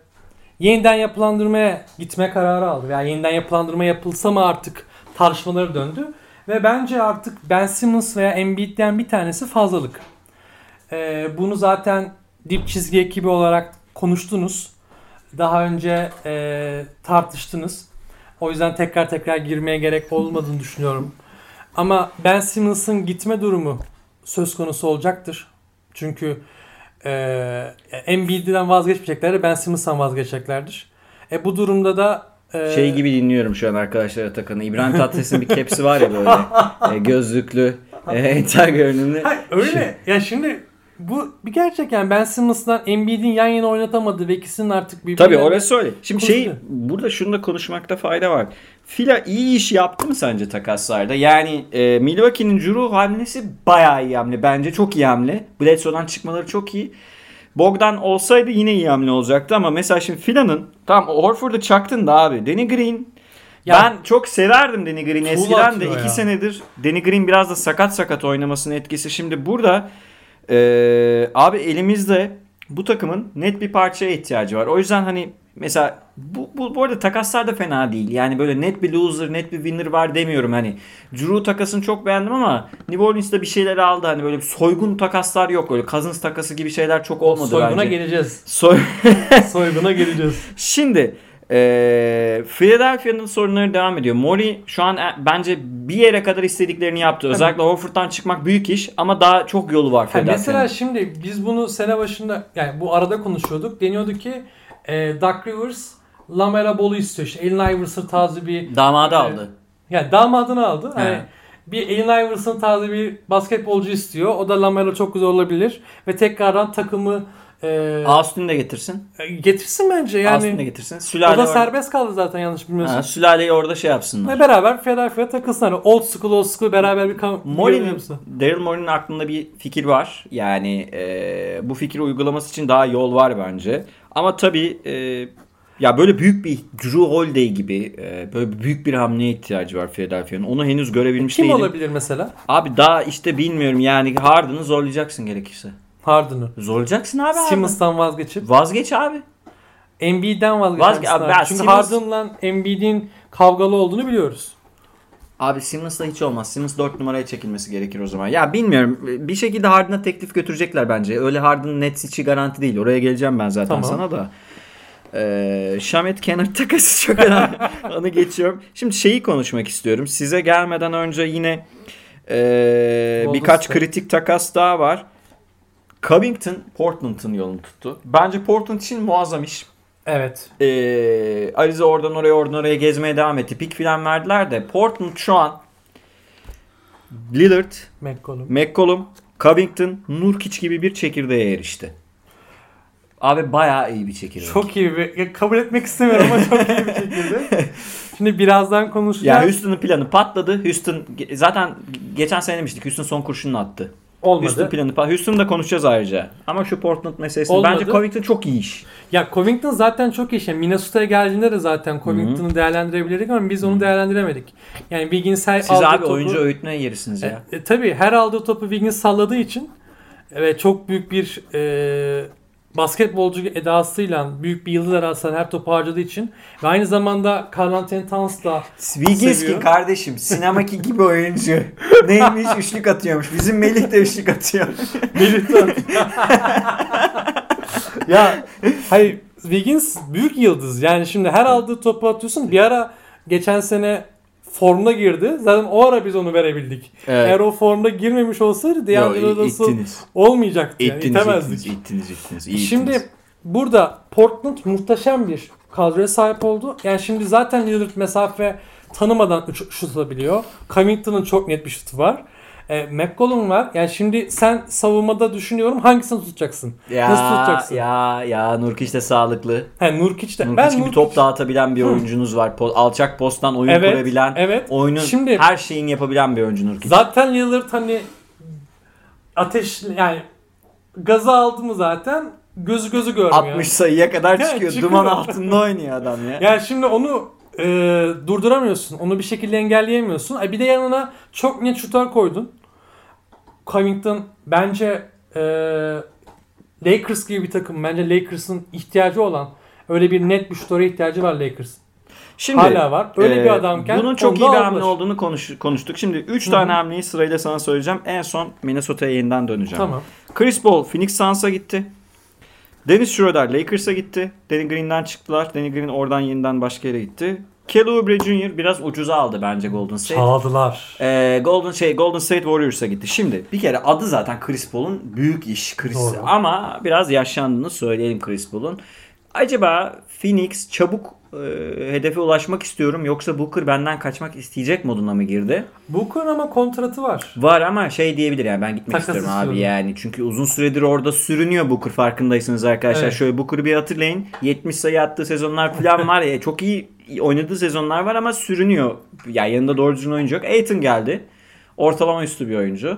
yeniden yapılandırmaya gitme kararı aldı. Yani yeniden yapılandırma yapılsa mı artık tartışmaları döndü. Ve bence artık Ben Simmons veya Embiid'den bir tanesi fazlalık. Ee, bunu zaten dip çizgi ekibi olarak konuştunuz. Daha önce e, tartıştınız. O yüzden tekrar tekrar girmeye gerek olmadığını düşünüyorum. Ama Ben Simmons'ın gitme durumu söz konusu olacaktır. Çünkü e, Embiid'den vazgeçmeyecekler, Ben Simmons'tan vazgeçeceklerdir. E, bu durumda da e, Şey gibi dinliyorum şu an arkadaşlar Atakan'ı. İbrahim Tatlıses'in bir kepsi var ya böyle. e, gözlüklü, e, entel görünümlü. Hayır, öyle. Ya şimdi bu bir gerçek yani Ben Simmons'la Embiid'in yan yana oynatamadı ve ikisinin artık birbirine... Tabii orası öyle. Şimdi şey burada şunu da konuşmakta fayda var. Fila iyi iş yaptı mı sence takaslarda? Yani e, Milwaukee'nin Drew hamlesi bayağı iyi hamle. Bence çok iyi hamle. Bledsoe'dan çıkmaları çok iyi. Bogdan olsaydı yine iyi hamle olacaktı ama mesela şimdi Fila'nın tam Horford'u çaktın da abi. Danny Green Ya- ben çok severdim Danny Green'i eskiden de atıyor 2 ya. senedir Danny Green biraz da sakat sakat oynamasının etkisi. Şimdi burada e, abi elimizde bu takımın net bir parçaya ihtiyacı var. O yüzden hani mesela bu, bu, bu arada takaslar da fena değil. Yani böyle net bir loser, net bir winner var demiyorum hani. Drew takasını çok beğendim ama New Orleans'da bir şeyler aldı. Hani böyle soygun takaslar yok. Öyle Cousins takası gibi şeyler çok olmadı Soyguna bence. geleceğiz. Soy Soyguna geleceğiz. Şimdi e, Philadelphia'nın sorunları devam ediyor. Mori şu an e, bence bir yere kadar istediklerini yaptı. Özellikle Horford'dan çıkmak büyük iş ama daha çok yolu var Philadelphia'nın. mesela şimdi biz bunu sene başında yani bu arada konuşuyorduk. Deniyordu ki e, Doug Rivers Lamela Ball'u istiyor. İşte Allen Iverson tarzı bir Damadı Evet. aldı. yani damadını aldı. Hani He. bir Allen Iverson tarzı bir basketbolcu istiyor. O da Lamelo çok güzel olabilir ve tekrardan takımı e, Austin de getirsin. getirsin bence Austin de yani. getirsin. O Sülale da orada- serbest kaldı zaten yanlış bilmiyorsun. Ha, sülaleyi orada şey yapsınlar. Ve beraber Philadelphia takılsın. Hani old school old school beraber bir kam- Mori'nin? Daryl Morey'nin aklında bir fikir var. Yani e, bu fikri uygulaması için daha yol var bence. Ama tabii e, ya böyle büyük bir Drew Holiday gibi e, böyle büyük bir hamleye ihtiyacı var Philadelphia'nın. Onu henüz görebilmiş Kim değilim. olabilir mesela? Abi daha işte bilmiyorum yani Harden'ı zorlayacaksın gerekirse. Harden'ı. Zorlayacaksın abi Harden'ı. Simmons'tan vazgeçip Vazgeç abi. Embiid'den vazgeçeceksin. Vazge- abi ben Çünkü Simmons- Harden'la Embiid'in kavgalı olduğunu biliyoruz. Abi Simmons'la hiç olmaz. Simmons 4 numaraya çekilmesi gerekir o zaman. Ya bilmiyorum. Bir şekilde Harden'a teklif götürecekler bence. Öyle Harden Nets içi garanti değil. Oraya geleceğim ben zaten Tamam. sana da. Ee, Shamet Kennard takası çok önemli. Onu geçiyorum. Şimdi şeyi konuşmak istiyorum. Size gelmeden önce yine ee, birkaç State. kritik takas daha var. Covington Portland'ın yolunu tuttu. Bence Portland için muazzam iş. Evet. Ee, Ariza oradan oraya oradan oraya gezmeye devam etti. Pik filan verdiler de Portland şu an Lillard, McCollum. McCollum, Covington, Nurkic gibi bir çekirdeğe erişti. Abi bayağı iyi bir çekirdek. Çok iyi bir ya kabul etmek istemiyorum ama çok iyi bir şekilde. Şimdi birazdan ya konuşacağız. Houston'ın planı patladı. Houston zaten geçen sene demiştik. Houston son kurşununu attı. Houston Olmadı. planı patladı. Houston'u da konuşacağız ayrıca. Ama şu Portland meselesini Olmadı. bence Covington çok iyi iş. Ya Covington zaten çok iyi. Yani Minnesota'ya geldiğinde de zaten Covington'u değerlendirebilirdik ama biz onu değerlendiremedik. Yani Wiggins her Siz aldığı abi topu... oyuncu öğütme yerisiniz ya. E, e, tabii her aldığı topu Wiggins salladığı için ve çok büyük bir e, basketbolcu edasıyla büyük bir yıldız edasıyla her topu harcadığı için ve aynı zamanda Carl Towns da Swiginski Seviyor. kardeşim sinemaki gibi oyuncu. Neymiş üçlük atıyormuş. Bizim Melih de üçlük atıyor. Melih'ten. ya hayır Wiggins büyük yıldız. Yani şimdi her aldığı topu atıyorsun. Bir ara geçen sene formda girdi. Zaten o ara biz onu verebildik. Evet. Eğer o formda girmemiş olsaydı D'Angelo Russell olmayacaktı. Yani. İttiniz, İtemezdik. ittiniz, ittiniz, ittiniz. iyi Şimdi ittiniz. burada Portland muhteşem bir kadroya sahip oldu. Yani şimdi zaten Lillard mesafe tanımadan şut atabiliyor. Covington'ın çok net bir şutu var. E, McCollum var. Yani şimdi sen savunmada düşünüyorum hangisini tutacaksın? ya, Nasıl tutacaksın? Ya ya Nurkic de sağlıklı. He, Nurkic de. Nurkic ben gibi Nurkic- top dağıtabilen bir oyuncunuz var. Po- alçak posttan oyun Evet, kurabilen, evet. oyunun Şimdi- her şeyini yapabilen bir oyuncu Nurkic. Zaten Lillard hani ateş yani gazı aldı mı zaten gözü gözü görmüyor. 60 sayıya kadar çıkıyor. çıkıyor. Duman altında oynuyor adam ya. Yani şimdi onu e, durduramıyorsun. Onu bir şekilde engelleyemiyorsun. Ay bir de yanına çok net şutör koydun. Covington bence e, Lakers gibi bir takım. Bence Lakers'ın ihtiyacı olan öyle bir net bir şutlara ihtiyacı var Lakers'ın. Şimdi Hala var. Öyle e, bir adamken bunun çok iyi bir hamle olduğunu konuş, konuştuk. Şimdi 3 Hı tane hamleyi sırayla sana söyleyeceğim. En son Minnesota'ya yeniden döneceğim. Tamam. Chris Paul Phoenix Suns'a gitti. Dennis Schroeder Lakers'a gitti. Danny Green'den çıktılar. Danny Green oradan yeniden başka yere gitti. Kelly Oubre Jr. biraz ucuza aldı bence Golden State. Çaldılar. Ee, Golden şey Golden State Warriors'a gitti. Şimdi bir kere adı zaten Chris Paul'un büyük iş Chris Doğru. ama biraz yaşlandığını söyleyelim Chris Paul'un. Acaba Phoenix çabuk e, hedefe ulaşmak istiyorum yoksa Booker benden kaçmak isteyecek moduna mı girdi? Booker'ın ama kontratı var. Var ama şey diyebilir yani ben gitmek Takas istiyorum abi istiyorum. yani. Çünkü uzun süredir orada sürünüyor Booker farkındaysanız arkadaşlar. Evet. Şöyle Booker'ı bir hatırlayın. 70 sayı attığı sezonlar falan var ya. Çok iyi oynadığı sezonlar var ama sürünüyor. Yani yanında doğru düzgün oyuncu yok. Aiton geldi. Ortalama üstü bir oyuncu.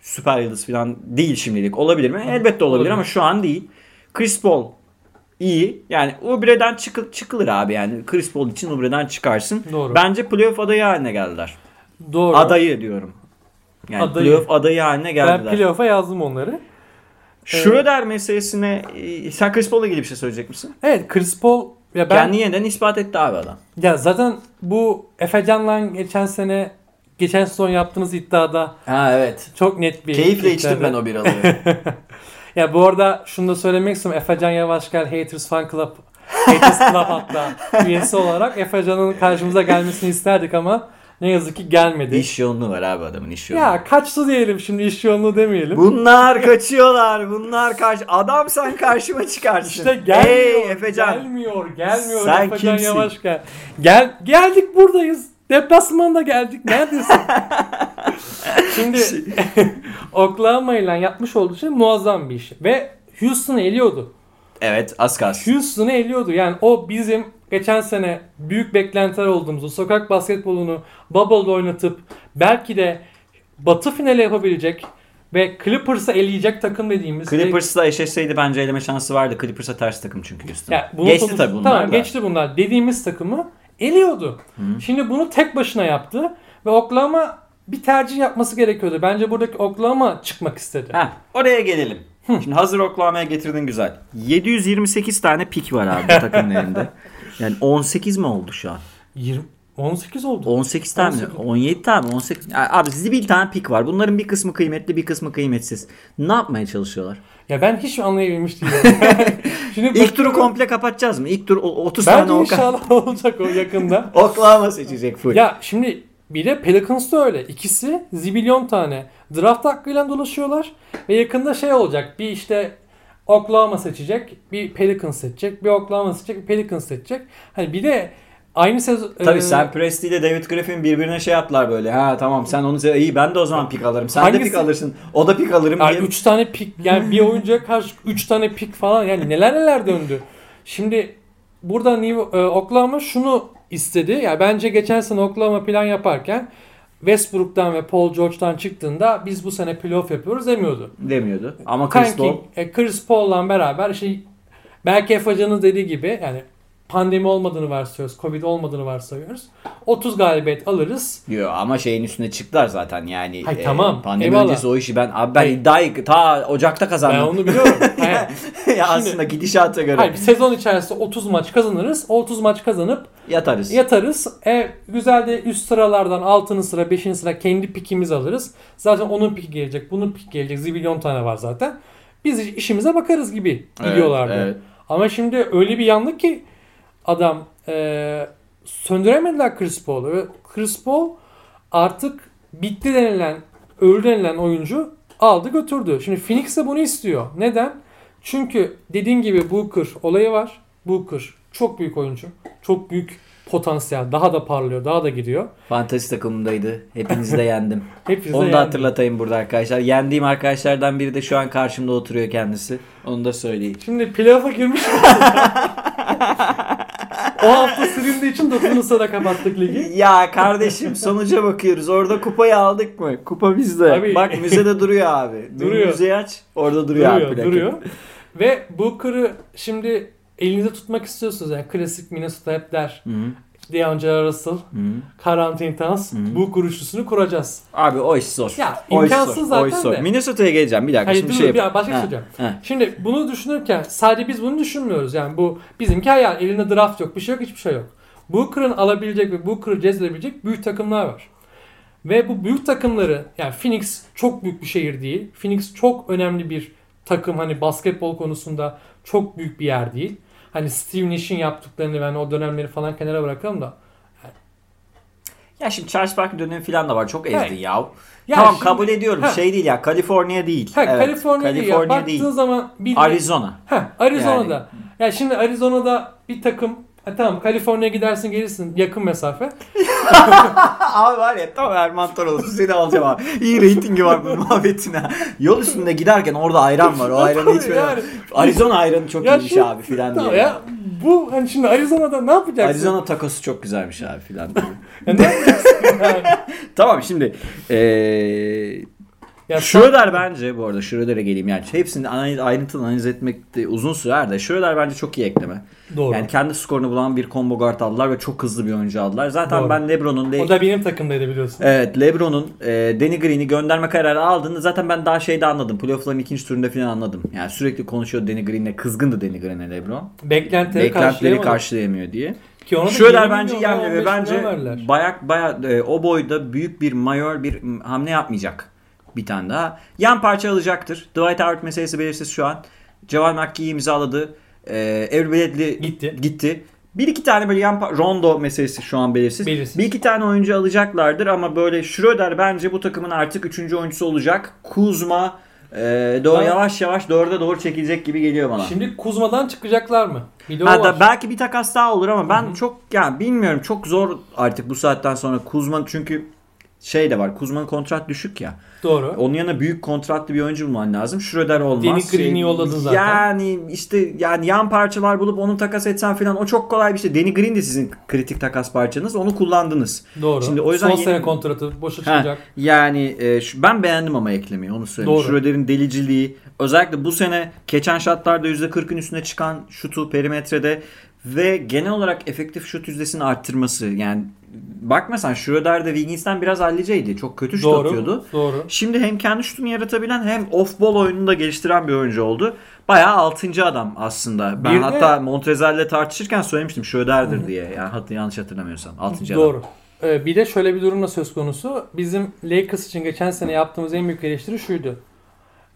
Süper yıldız falan değil şimdilik. Olabilir mi? Elbette olabilir, Olabilir. ama şu an değil. Chris Paul iyi. Yani Ubre'den çıkı- çıkılır abi yani. Chris Paul için Ubre'den çıkarsın. Doğru. Bence playoff adayı haline geldiler. Doğru. Adayı diyorum. Yani Adayı. playoff adayı haline ben geldiler. playoff'a yazdım onları. Schroeder meselesine e, sen Chris Paul'la ilgili bir şey söyleyecek misin? Evet Chris Paul ya ben Kendini yeniden ispat etti abi adam. ya zaten bu Efecan'la geçen sene geçen sezon yaptığınız iddiada Ha evet. çok net bir Keyifle içtim iddiada. ben o biraları. Ya bu arada şunu da söylemek istiyorum. Efecan Yavaşgel Haters Fan Club Haters Club hatta üyesi olarak Efecan'ın karşımıza gelmesini isterdik ama ne yazık ki gelmedi. iş yoğunluğu var abi adamın iş yoğunluğu. ya kaçtı diyelim şimdi iş yoğunluğu demeyelim. Bunlar kaçıyorlar. Bunlar karşı adam sen karşıma çıkarsın. İşte gelmiyor. Hey Efecan. Gelmiyor, gelmiyor Sen Efecan kimsin? Yavaşgel. Gel geldik buradayız. Deplasmanda geldik. Neredesin? Şimdi Oklahoma ile yapmış olduğu şey muazzam bir iş. Ve Houston'ı eliyordu. Evet az kalsın. Houston'ı eliyordu. Yani o bizim geçen sene büyük beklentiler olduğumuzu, sokak basketbolunu bubble'da oynatıp belki de batı finali yapabilecek ve Clippers'ı eleyecek takım dediğimiz. Clippers'la eşleşseydi bence eleme şansı vardı. Clippers'a ters takım çünkü Houston. Ya bunu Geçti tabii bunlar Tamam da. geçti bunlar. Dediğimiz takımı eliyordu. Şimdi bunu tek başına yaptı ve Oklahoma bir tercih yapması gerekiyordu. Bence buradaki Oklahoma çıkmak istedi. Heh, oraya gelelim. Şimdi hazır Oklahoma'ya getirdin güzel. 728 tane pik var abi bu takımın elinde. Yani 18 mi oldu şu an? 20 18 oldu. 18 tane mi? 18. 17 tane mi? 18. Ya Abi zibil tane pik var. Bunların bir kısmı kıymetli bir kısmı kıymetsiz. Ne yapmaya çalışıyorlar? Ya ben hiç anlayabilmiş değilim. Şimdi İlk turu komple kapatacağız mı? İlk tur o- 30 tane Bence Oka- inşallah olacak o yakında. Oklahoma seçecek full. ya şimdi bir de Pelicans da öyle. İkisi zibilyon tane draft hakkıyla dolaşıyorlar. Ve yakında şey olacak. Bir işte Oklahoma seçecek. Bir Pelicans seçecek. Bir Oklahoma seçecek. Bir Pelicans seçecek. Hani bir de aynı sezon... Tabii e, sen Presti ile David Griffin birbirine şey yaptılar böyle. Ha tamam sen onu se- iyi ben de o zaman pik alırım. Sen de Hangisi- pik alırsın. O da pik alırım Yani diye. 3 tane pik yani bir oyuncuya karşı 3 tane pik falan yani neler neler döndü. Şimdi burada New, e, Oklahoma şunu istedi. Yani bence geçen sene Oklahoma plan yaparken Westbrook'tan ve Paul George'dan çıktığında biz bu sene playoff yapıyoruz demiyordu. demiyordu. Ama Chris Paul e, Chris Paul'la beraber şey belki Efecan'ın dediği gibi yani pandemi olmadığını varsayıyoruz. Covid olmadığını varsayıyoruz. 30 galibiyet alırız. Yo ama şeyin üstüne çıktılar zaten yani. Hay, tamam, Pandemi eyvallah. öncesi o işi ben abi ben Hayır. iddiayı ta Ocak'ta Ben kazandım. onu biliyorum. Hayır. ya aslında gidişata göre Hayır, sezon içerisinde 30 maç kazanırız. O 30 maç kazanıp yatarız. yatarız. E, güzel de üst sıralardan 6. sıra 5. sıra kendi pikimizi alırız. Zaten onun piki gelecek, bunun piki gelecek. Zibilyon tane var zaten. Biz işimize bakarız gibi Evet, gidiyorlardı. evet. Ama şimdi öyle bir yandık ki adam e, söndüremediler Chris Paul'u. Ve Chris Paul artık bitti denilen, öldü denilen oyuncu aldı götürdü. Şimdi Phoenix de bunu istiyor. Neden? Çünkü dediğin gibi Booker olayı var. Booker çok büyük oyuncu. Çok büyük potansiyel. Daha da parlıyor. Daha da gidiyor. Fantezi takımındaydı. Hepinizi de yendim. Hepinize Onu da yendi. hatırlatayım burada arkadaşlar. Yendiğim arkadaşlardan biri de şu an karşımda oturuyor kendisi. Onu da söyleyeyim. Şimdi playoff'a girmiş. o hafta silindiği için 9. sırada kapattık ligi. Ya kardeşim sonuca bakıyoruz. Orada kupayı aldık mı? Kupa bizde. Abi- Bak müzede duruyor abi. Duruyor. Müzeyi aç. Orada duruyor, abi. duruyor, plaka. duruyor. Ve Booker'ı şimdi elinizde tutmak istiyorsunuz. Yani klasik Minnesota hep der. Hı hı. D'Angelo Russell, Karl Anthony Towns bu kuruşlusunu kuracağız. Abi o iş zor. Ya, O imkansız zor, zaten o iş zor. de. Minnesota'ya geleceğim bir dakika. Hayır Şimdi dur şey bir başka bir Ha, şey söyleyeceğim. ha. Şimdi bunu düşünürken sadece biz bunu düşünmüyoruz. Yani bu bizimki hayal. Elinde draft yok, bir şey yok, hiçbir şey yok. Booker'ın alabilecek ve Booker'ı cezbedebilecek büyük takımlar var. Ve bu büyük takımları yani Phoenix çok büyük bir şehir değil. Phoenix çok önemli bir takım hani basketbol konusunda çok büyük bir yer değil. Hani Steve Nash'in yaptıklarını ben o dönemleri falan kenara bırakalım da. Ya şimdi Charles Barkley dönemi falan da var. Çok ezdin Evet. ya. Ya tamam şimdi- kabul ediyorum. Ha. Şey değil ya. Kaliforniya değil. Ha, Evet, Kaliforniya, değil ya. Kaliforniya Baktığın değil. zaman bir Arizona. Ha, Arizona'da. Ya şimdi Arizona'da bir takım ha, tamam Kaliforniya gidersin gelirsin yakın mesafe. abi var ya tam Erman Toroğlu seni alacağım abi. İyi reytingi var bu muhabbetine. Yol üstünde giderken orada ayran var. O ayranı içmeye. yani. Arizona ayranı çok Ya iyiymiş şu- abi filan diye. ya bu hani şimdi Arizona'da ne yapacaksın? Arizona takosu çok güzelmiş abi filan diye. Ya ne yapacaksın yani? tamam şimdi eee Ya Schroeder bence bu arada Schroeder'e geleyim yani hepsini analiz, ayrıntılı analiz etmekte uzun sürer de Schroeder bence çok iyi ekleme. Doğru. Yani kendi skorunu bulan bir combo guard aldılar ve çok hızlı bir oyuncu aldılar. Zaten Doğru. ben LeBron'un o da benim takımdaydı biliyorsun. Evet LeBron'un e, Danny Green'i gönderme kararı aldığını zaten ben daha şeyde anladım. Playoff'ların ikinci turunda falan anladım. Yani sürekli konuşuyor Danny Green'le kızgındı Danny Green'e LeBron. Beklentileri, Beklentileri karşılayamıyor diye. Ki ona 20 bence yemiyor ve 15 milyon bence verdiler. bayak baya e, o boyda büyük bir mayor bir hamle yapmayacak. Bir tane daha. Yan parça alacaktır. Dwight Howard meselesi belirsiz şu an. Javal McGee'yi imzaladı. E, Avery Bradley Gitti. gitti. Bir iki tane böyle yan Rondo meselesi şu an belirsiz. Belirsiz. Bir iki tane oyuncu alacaklardır ama böyle Schroeder bence bu takımın artık üçüncü oyuncusu olacak. Kuzma e, doğru, Ben- yavaş yavaş dörde doğru çekilecek gibi geliyor bana. Şimdi Kuzma'dan çıkacaklar mı? Bir Ha, da belki bir takas daha olur ama ben çok yani bilmiyorum çok zor artık bu saatten sonra Kuzma çünkü şey de var Kuzma'nın kontrat düşük ya. Doğru. Onun yanına büyük kontratlı bir oyuncu bulman lazım. Schroeder olmaz. Danny Green'i yolladın zaten. Yani işte yani yan parçalar bulup onu takas etsen falan o çok kolay bir şey. Danny Green de sizin kritik takas parçanız. Onu kullandınız. Doğru. Şimdi o yüzden Son yeni- sene kontratı boşa Ha, çıkacak. yani e, şu- ben beğendim ama eklemeyi onu söyleyeyim. Doğru. Schroeder'in deliciliği özellikle bu sene geçen şatlarda %40'ın üstüne çıkan şutu perimetrede ve genel olarak efektif şut yüzdesini arttırması. Yani bakma sen Schroeder de Wiggins'ten biraz halliceydi. Çok kötü şut Doğru. atıyordu. Doğru. Şimdi hem kendi şutunu yaratabilen hem off ball oyununu da geliştiren bir oyuncu oldu. Bayağı 6. adam aslında. Ben Bir de- hatta Montrezl'le tartışırken söylemiştim Schroeder'dir diye. Yani hatta yanlış hatırlamıyorsam. 6. adam. Doğru. Ee, bir de şöyle bir durumla söz konusu. Bizim Lakers için geçen sene yaptığımız en büyük eleştiri şuydu.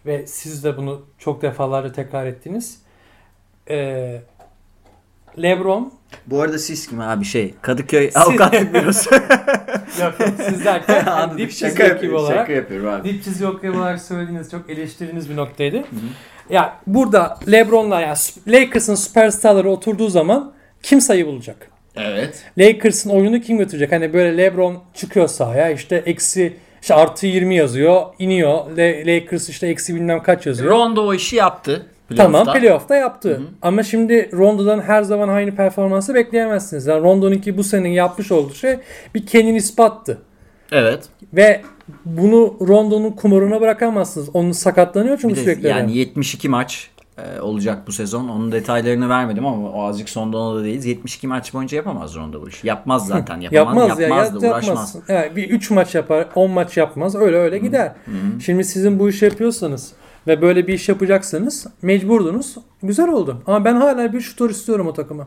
Ve siz de bunu çok defalarca tekrar ettiniz. Ee, LeBron Bu arada siz kim abi şey Kadıköy avukatlık bürosu. yok, yok, siz derken Anladım. dip şaka çizgi ekibi yapıyorum, olarak şaka yapıyorum abi. dip çizgi ekibi olarak söylediğiniz çok eleştirdiğiniz bir noktaydı. Ya burada LeBron'la yani Lakers'ın süperstarları oturduğu zaman kim sayı bulacak? Evet. Lakers'ın oyununu kim götürecek? Hani böyle LeBron çıkıyor sahaya işte eksi işte artı 20 yazıyor iniyor. Le- Lakers işte eksi bilmem kaç yazıyor. Rondo o işi yaptı. Tamam playoff'ta yaptı. Ama şimdi Rondo'dan her zaman aynı performansı bekleyemezsiniz. Yani Rondo'nunki bu senenin yapmış olduğu şey bir kendini ispattı. Evet. Ve bunu Rondo'nun kumarına bırakamazsınız. Onun sakatlanıyor çünkü de sürekli. yani 72 maç e, olacak bu sezon. Onun detaylarını vermedim ama o azıcık o da değiliz. 72 maç boyunca yapamaz Rondo bu işi. Yapmaz zaten. Yapamaz, Yapmaz ya. yapmaz ya da yapmaz. uğraşmaz. Yani bir 3 maç yapar, 10 maç yapmaz. Öyle öyle gider. Şimdi sizin bu işi yapıyorsanız ve böyle bir iş yapacaksanız mecburdunuz. Güzel oldu. Ama ben hala bir şutör istiyorum o takıma.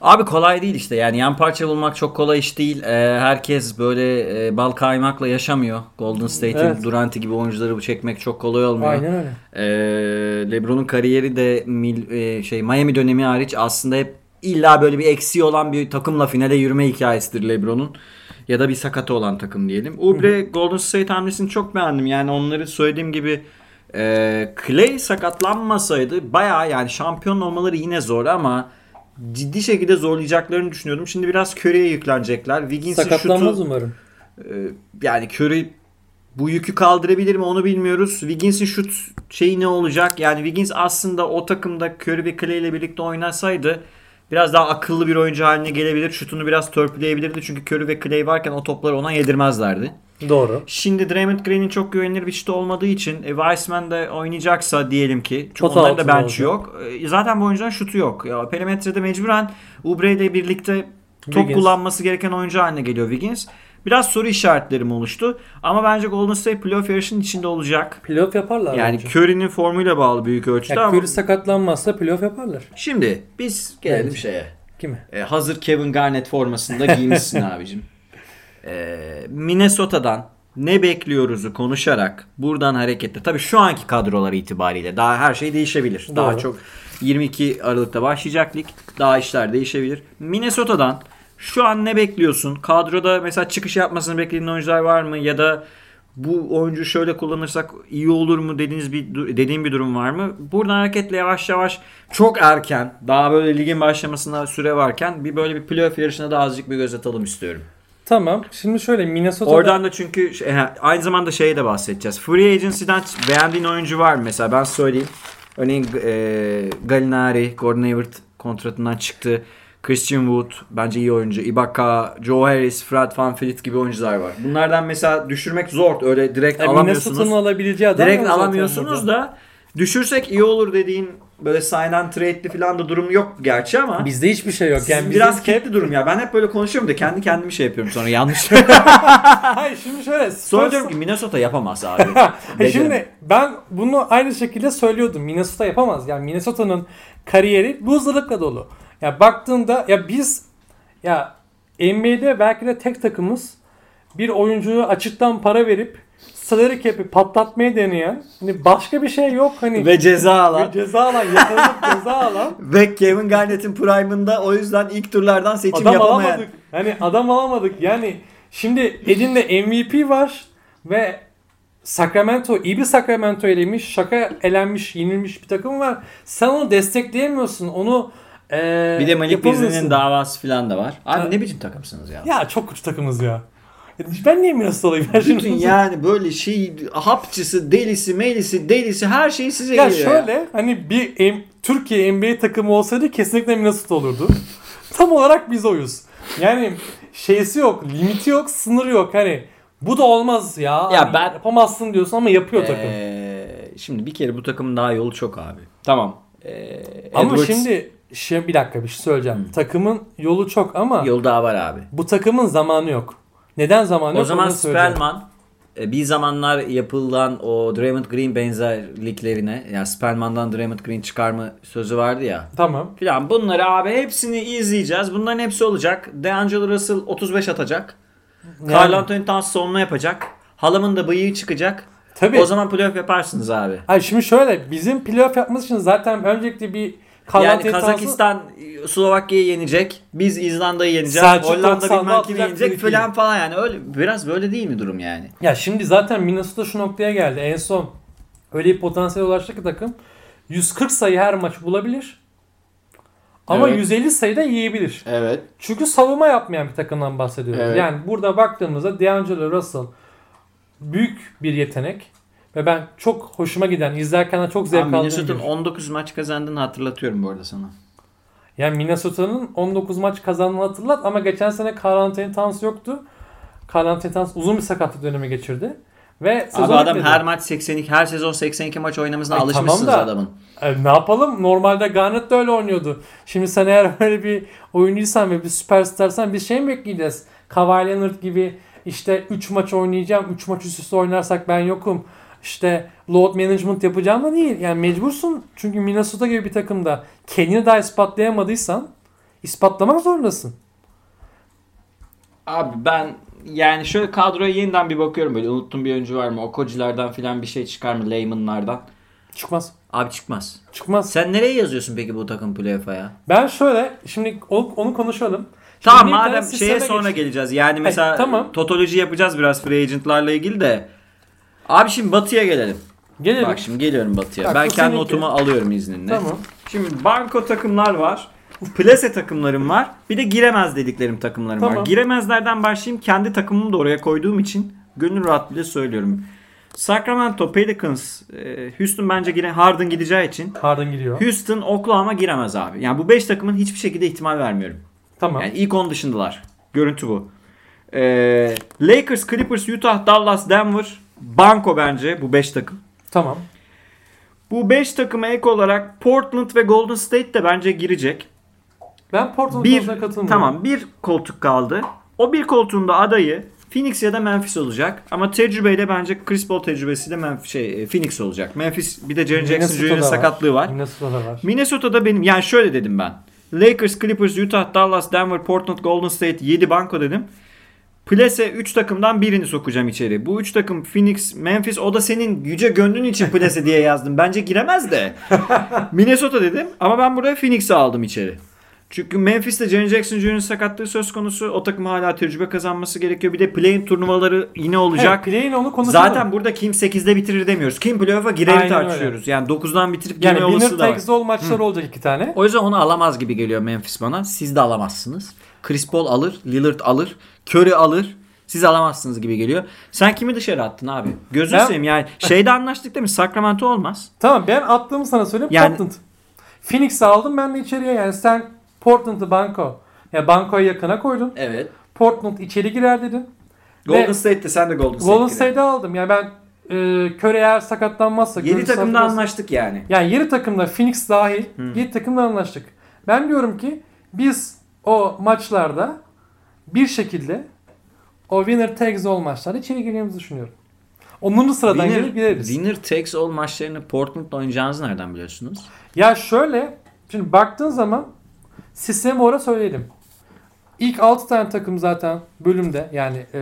Abi kolay değil işte yani yan parça bulmak çok kolay iş değil. Ee, herkes böyle e, bal kaymakla yaşamıyor. Golden State'in Evet. Durant'i gibi oyuncuları bu çekmek çok kolay olmuyor. Aynen öyle. Ee, LeBron'un kariyeri de mil, e, şey Miami dönemi hariç aslında hep illa böyle bir eksiği olan bir takımla finale yürüme hikayesidir LeBron'un. Ya da bir sakatı olan takım diyelim. Ubre Golden State hamlesini çok beğendim. Yani onları söylediğim gibi e, Clay sakatlanmasaydı bayağı yani şampiyon olmaları yine zor ama ciddi şekilde zorlayacaklarını düşünüyordum. Şimdi biraz Curry'e yüklenecekler. Wiggins'in Sakatlanmaz şutu umarım. ee, yani Curry bu yükü kaldırabilir mi onu bilmiyoruz. Wiggins'in şut şeyi ne olacak? Yani Wiggins aslında o takımda Curry ve Clay ile birlikte oynasaydı biraz daha akıllı bir oyuncu haline gelebilir. Şutunu biraz törpüleyebilirdi. Çünkü Curry ve Clay varken o topları ona yedirmezlerdi. Doğru. Şimdi Draymond Green'in çok güvenilir bir şutu olmadığı için e, Wiseman de oynayacaksa diyelim ki. Çünkü Pota onların da bench'i olacak. yok. E, zaten bu oyuncuların şutu yok. Ya perimetrede mecburen Oubre ile birlikte top Wiggins. kullanması gereken oyuncu haline geliyor Wiggins. Biraz soru işaretlerim oluştu. Ama bence Golden State playoff yarışının içinde olacak. Playoff yaparlar Yani bence. Curry'nin formuyla bağlı büyük ölçüde Ya ama Curry sakatlanmazsa playoff yaparlar. şimdi biz gelelim Evet. şeye. Kimi? Ee, hazır Kevin Garnett formasında giymişsin abicim. Ee, Minnesota'dan ne bekliyoruzu konuşarak buradan hareketle. Tabii şu anki kadrolar itibariyle daha her şey değişebilir. Daha Doğru. çok 22 Aralık'ta başlayacak lig. Daha işler değişebilir. Minnesota'dan şu an ne bekliyorsun? Kadroda mesela çıkış yapmasını beklediğin oyuncular var mı? Ya da bu oyuncu şöyle kullanırsak iyi olur mu dediğiniz bir dediğin bir durum var mı? Buradan hareketle yavaş yavaş çok erken daha böyle ligin başlamasına süre varken bir böyle bir playoff yarışına da azıcık bir göz atalım istiyorum. Tamam. Şimdi şöyle Minnesota'da Oradan da çünkü şey- aynı zamanda şeye de bahsedeceğiz. Free Agency'den beğendiğin oyuncu var mı? Mesela ben söyleyeyim. Örneğin e, Gallinari, Gordon Hayward kontratından çıktı. Christian Wood bence iyi oyuncu. Ibaka, Joe Harris, Fred VanVleet gibi oyuncular var. Bunlardan mesela düşürmek zor. Öyle direkt Yani alamıyorsunuz. Minnesota'nın alabileceği adam Direkt alamıyorsunuz burada. da düşürsek iyi olur dediğin böyle sign and trade'li falan da durum yok gerçi ama. Bizde hiçbir şey yok. Yani biraz bizim- kitli durum ya. Ben hep böyle konuşuyorum da kendi kendimi şey yapıyorum sonra yanlış. Hayır şimdi şöyle. sonra diyorum ki Minnesota yapamaz abi. Beceremez. Şimdi ben bunu aynı şekilde söylüyordum. Minnesota yapamaz. Yani Minnesota'nın kariyeri loserlıkla dolu. Ya baktığında ya biz ya NBA'de belki de tek takımız bir oyuncuyu açıktan para verip salary cap'i patlatmaya deneyen hani başka bir şey yok hani Ve ceza alan. ve ceza alan yakalanıp ceza alan Ve Kevin Garnett'in prime'ında o yüzden ilk turlardan seçim adam yapamayan. alamadık. Hani adam alamadık. Yani şimdi elinde MVP var ve Sacramento iyi bir Sacramento elemiş. Şaka elenmiş, yenilmiş bir takım var. Sen onu destekleyemiyorsun. Onu eee Bir de Malik. Beasley'nin davası falan da var. Abi Ha. ne biçim takımsınız ya? Ya çok kötü takımız ya. Ben niye Minnesota'lıyım? Ben şimdi- Bütün yani böyle şey hapçısı, delisi, melisi, delisi her şey size Ya geliyor. şöyle hani bir M- Türkiye NBA takımı olsaydı kesinlikle Minnesota olurdu. Tam olarak biz oyuz. Yani şeysi yok, limiti yok, sınırı yok. Hani bu da olmaz ya. Ya Hani ben- yapamazsın diyorsun ama yapıyor takım. Ee, şimdi bir kere bu takımın daha yolu çok abi. Tamam. Ee, ama Edwards- şimdi şey bir dakika bir şey söyleyeceğim. Takımın yolu çok ama yol daha var abi. bu takımın zamanı yok. Neden zamanı yok? O zaman. Spellman e, bir zamanlar yapılan o Draymond Green benzerliklerine ya Spellman'dan Draymond Green çıkarma sözü vardı ya. Tamam. Filan bunları abi hepsini izleyeceğiz. Bunların hepsi olacak. DeAngelo Russell 35 atacak. Yani- Carl Anthony Towns sonuna yapacak. Halamın da bıyığı çıkacak. Tabii. O zaman playoff yaparsınız abi. Ay şimdi şöyle bizim playoff yapmamız için zaten öncelikle bir yani Kazakistan Slovakya'yı yenecek. Biz İzlanda'yı yeneceğiz. Selçuk Hollanda bilmem kimi yenecek falan falan yani. Öyle biraz böyle değil mi durum yani? Ya şimdi zaten Minnesota şu noktaya geldi. En son öyle bir potansiyel ulaştı ki takım 140 sayı her maç bulabilir. Ama Evet. 150 sayı da yiyebilir. Evet. Çünkü savunma yapmayan bir takımdan bahsediyoruz. Evet. Yani burada baktığımızda D'Angelo Russell büyük bir yetenek ve ben çok hoşuma giden, izlerken de çok zevk aldığım Minnesota'nın bir- 19 maç kazandığını hatırlatıyorum bu arada sana. Yani Minnesota'nın 19 maç kazandığını hatırlat ama geçen sene Carl Towns yoktu. Carl Towns uzun bir sakatlık dönemi geçirdi. Ve Abi adam bitmedi. her maç 82 her sezon 82 maç oynamasına Ay, alışmışsınız tamam da- adamın. E, ne yapalım? Normalde Garnett de öyle oynuyordu. Şimdi sen eğer öyle bir oyuncuysan ve bir süperstarsan biz şey mi bekleyeceğiz? Kawhi Leonard gibi işte 3 maç oynayacağım. 3 maç üst üste oynarsak ben yokum. İşte load management yapacağım da değil. Yani mecbursun. Çünkü Minnesota gibi bir takımda kendini daha ispatlayamadıysan ispatlamak zorundasın. Abi ben yani şöyle kadroya yeniden bir bakıyorum böyle unuttum bir oyuncu var mı? Okocilerden falan bir şey çıkar mı? Lehman'lardan. Çıkmaz. Abi çıkmaz. Çıkmaz. Sen nereye yazıyorsun peki bu takım playoff'a ya? Ben şöyle şimdi onu, onu konuşalım. Tamam Şimdi madem şeye sonra geç- geleceğiz. Yani mesela tamam. totoloji yapacağız biraz free agentlarla ilgili de. Abi şimdi Batı'ya gelelim. Gelelim. Bak şimdi geliyorum Batı'ya. Bak, ben kendi notumu alıyorum izninle. Tamam. Şimdi banko takımlar var. Plase takımlarım var. Bir de giremez dediklerim takımlarım var. Tamam. Giremezlerden başlayayım. Kendi takımımı da oraya koyduğum için gönül rahatlığıyla söylüyorum. Sacramento, Pelicans, e, Houston bence gire Harden gideceği için Harden gidiyor. Houston, Oklahoma giremez abi. Yani bu 5 takımın hiçbir şekilde ihtimal vermiyorum. Tamam. Yani ilk 10 dışındalar. Görüntü bu. Ee, Lakers, Clippers, Utah, Dallas, Denver. Banko bence bu 5 takım. Tamam. Bu 5 takıma ek olarak Portland ve Golden State de bence girecek. Ben Portland Bir, katılmıyorum. tamam bir koltuk kaldı. O bir koltuğun da adayı Phoenix ya da Memphis olacak. Ama tecrübeyle bence Chris Paul tecrübesiyle Memphis, şey, e, Phoenix olacak. Memphis bir de Jaren Jackson Jr.'ın sakatlığı var. Minnesota'da var. Minnesota'da benim yani şöyle dedim ben. Lakers, Clippers, Utah, Dallas, Denver, Portland, Golden State 7 banko dedim. Plese 3 takımdan birini sokacağım içeri. Bu 3 takım Phoenix, Memphis o da senin yüce gönlün için Plese diye yazdım. Bence giremez de. Minnesota dedim ama ben buraya Phoenix'i aldım içeri. Çünkü Memphis'te Jaren Jackson Jr.'ın sakatlığı söz konusu. O takım hala tecrübe kazanması gerekiyor. Bir de play-in turnuvaları yine olacak. Evet, play'in onu konuşalım. Zaten burada kim 8'de bitirir demiyoruz. Kim playoff'a girer Aynen tartışıyoruz. Yani 9'dan bitirip yani girme winner olasılığı da var. takes all maçları olacak iki tane. O yüzden onu alamaz gibi geliyor Memphis bana. Siz de alamazsınız. Chris Paul alır, Lillard alır, Curry alır. Siz alamazsınız gibi geliyor. Sen kimi dışarı attın abi? Gözünü Ben- seveyim yani. Şeyde anlaştık değil mi? Sacramento olmaz. Tamam ben attığımı sana söyleyeyim. Yani- Portland. Phoenix'i aldım ben de içeriye yani sen Portland'ı banko. Ya bankoya yakına koydun. Evet. Portland içeri girer dedin. Golden Ve- State'te sen de Golden State. Golden State'i aldım. Yani ben e, Curry eğer sakatlanmazsa 7 Curry takımda anlaştık yani. Yani 7 takımda Phoenix dahil 7 takımda anlaştık. Ben diyorum ki biz o maçlarda bir şekilde o winner takes all maçlarda içeri gireceğimizi düşünüyorum. Onuncu sıradan Winner, gelip gideriz. winner takes all maçlarını Portland'la oynayacağınızı nereden biliyorsunuz? Ya şöyle şimdi baktığın zaman sistemi orada söyleyelim. İlk 6 tane takım zaten bölümde yani e,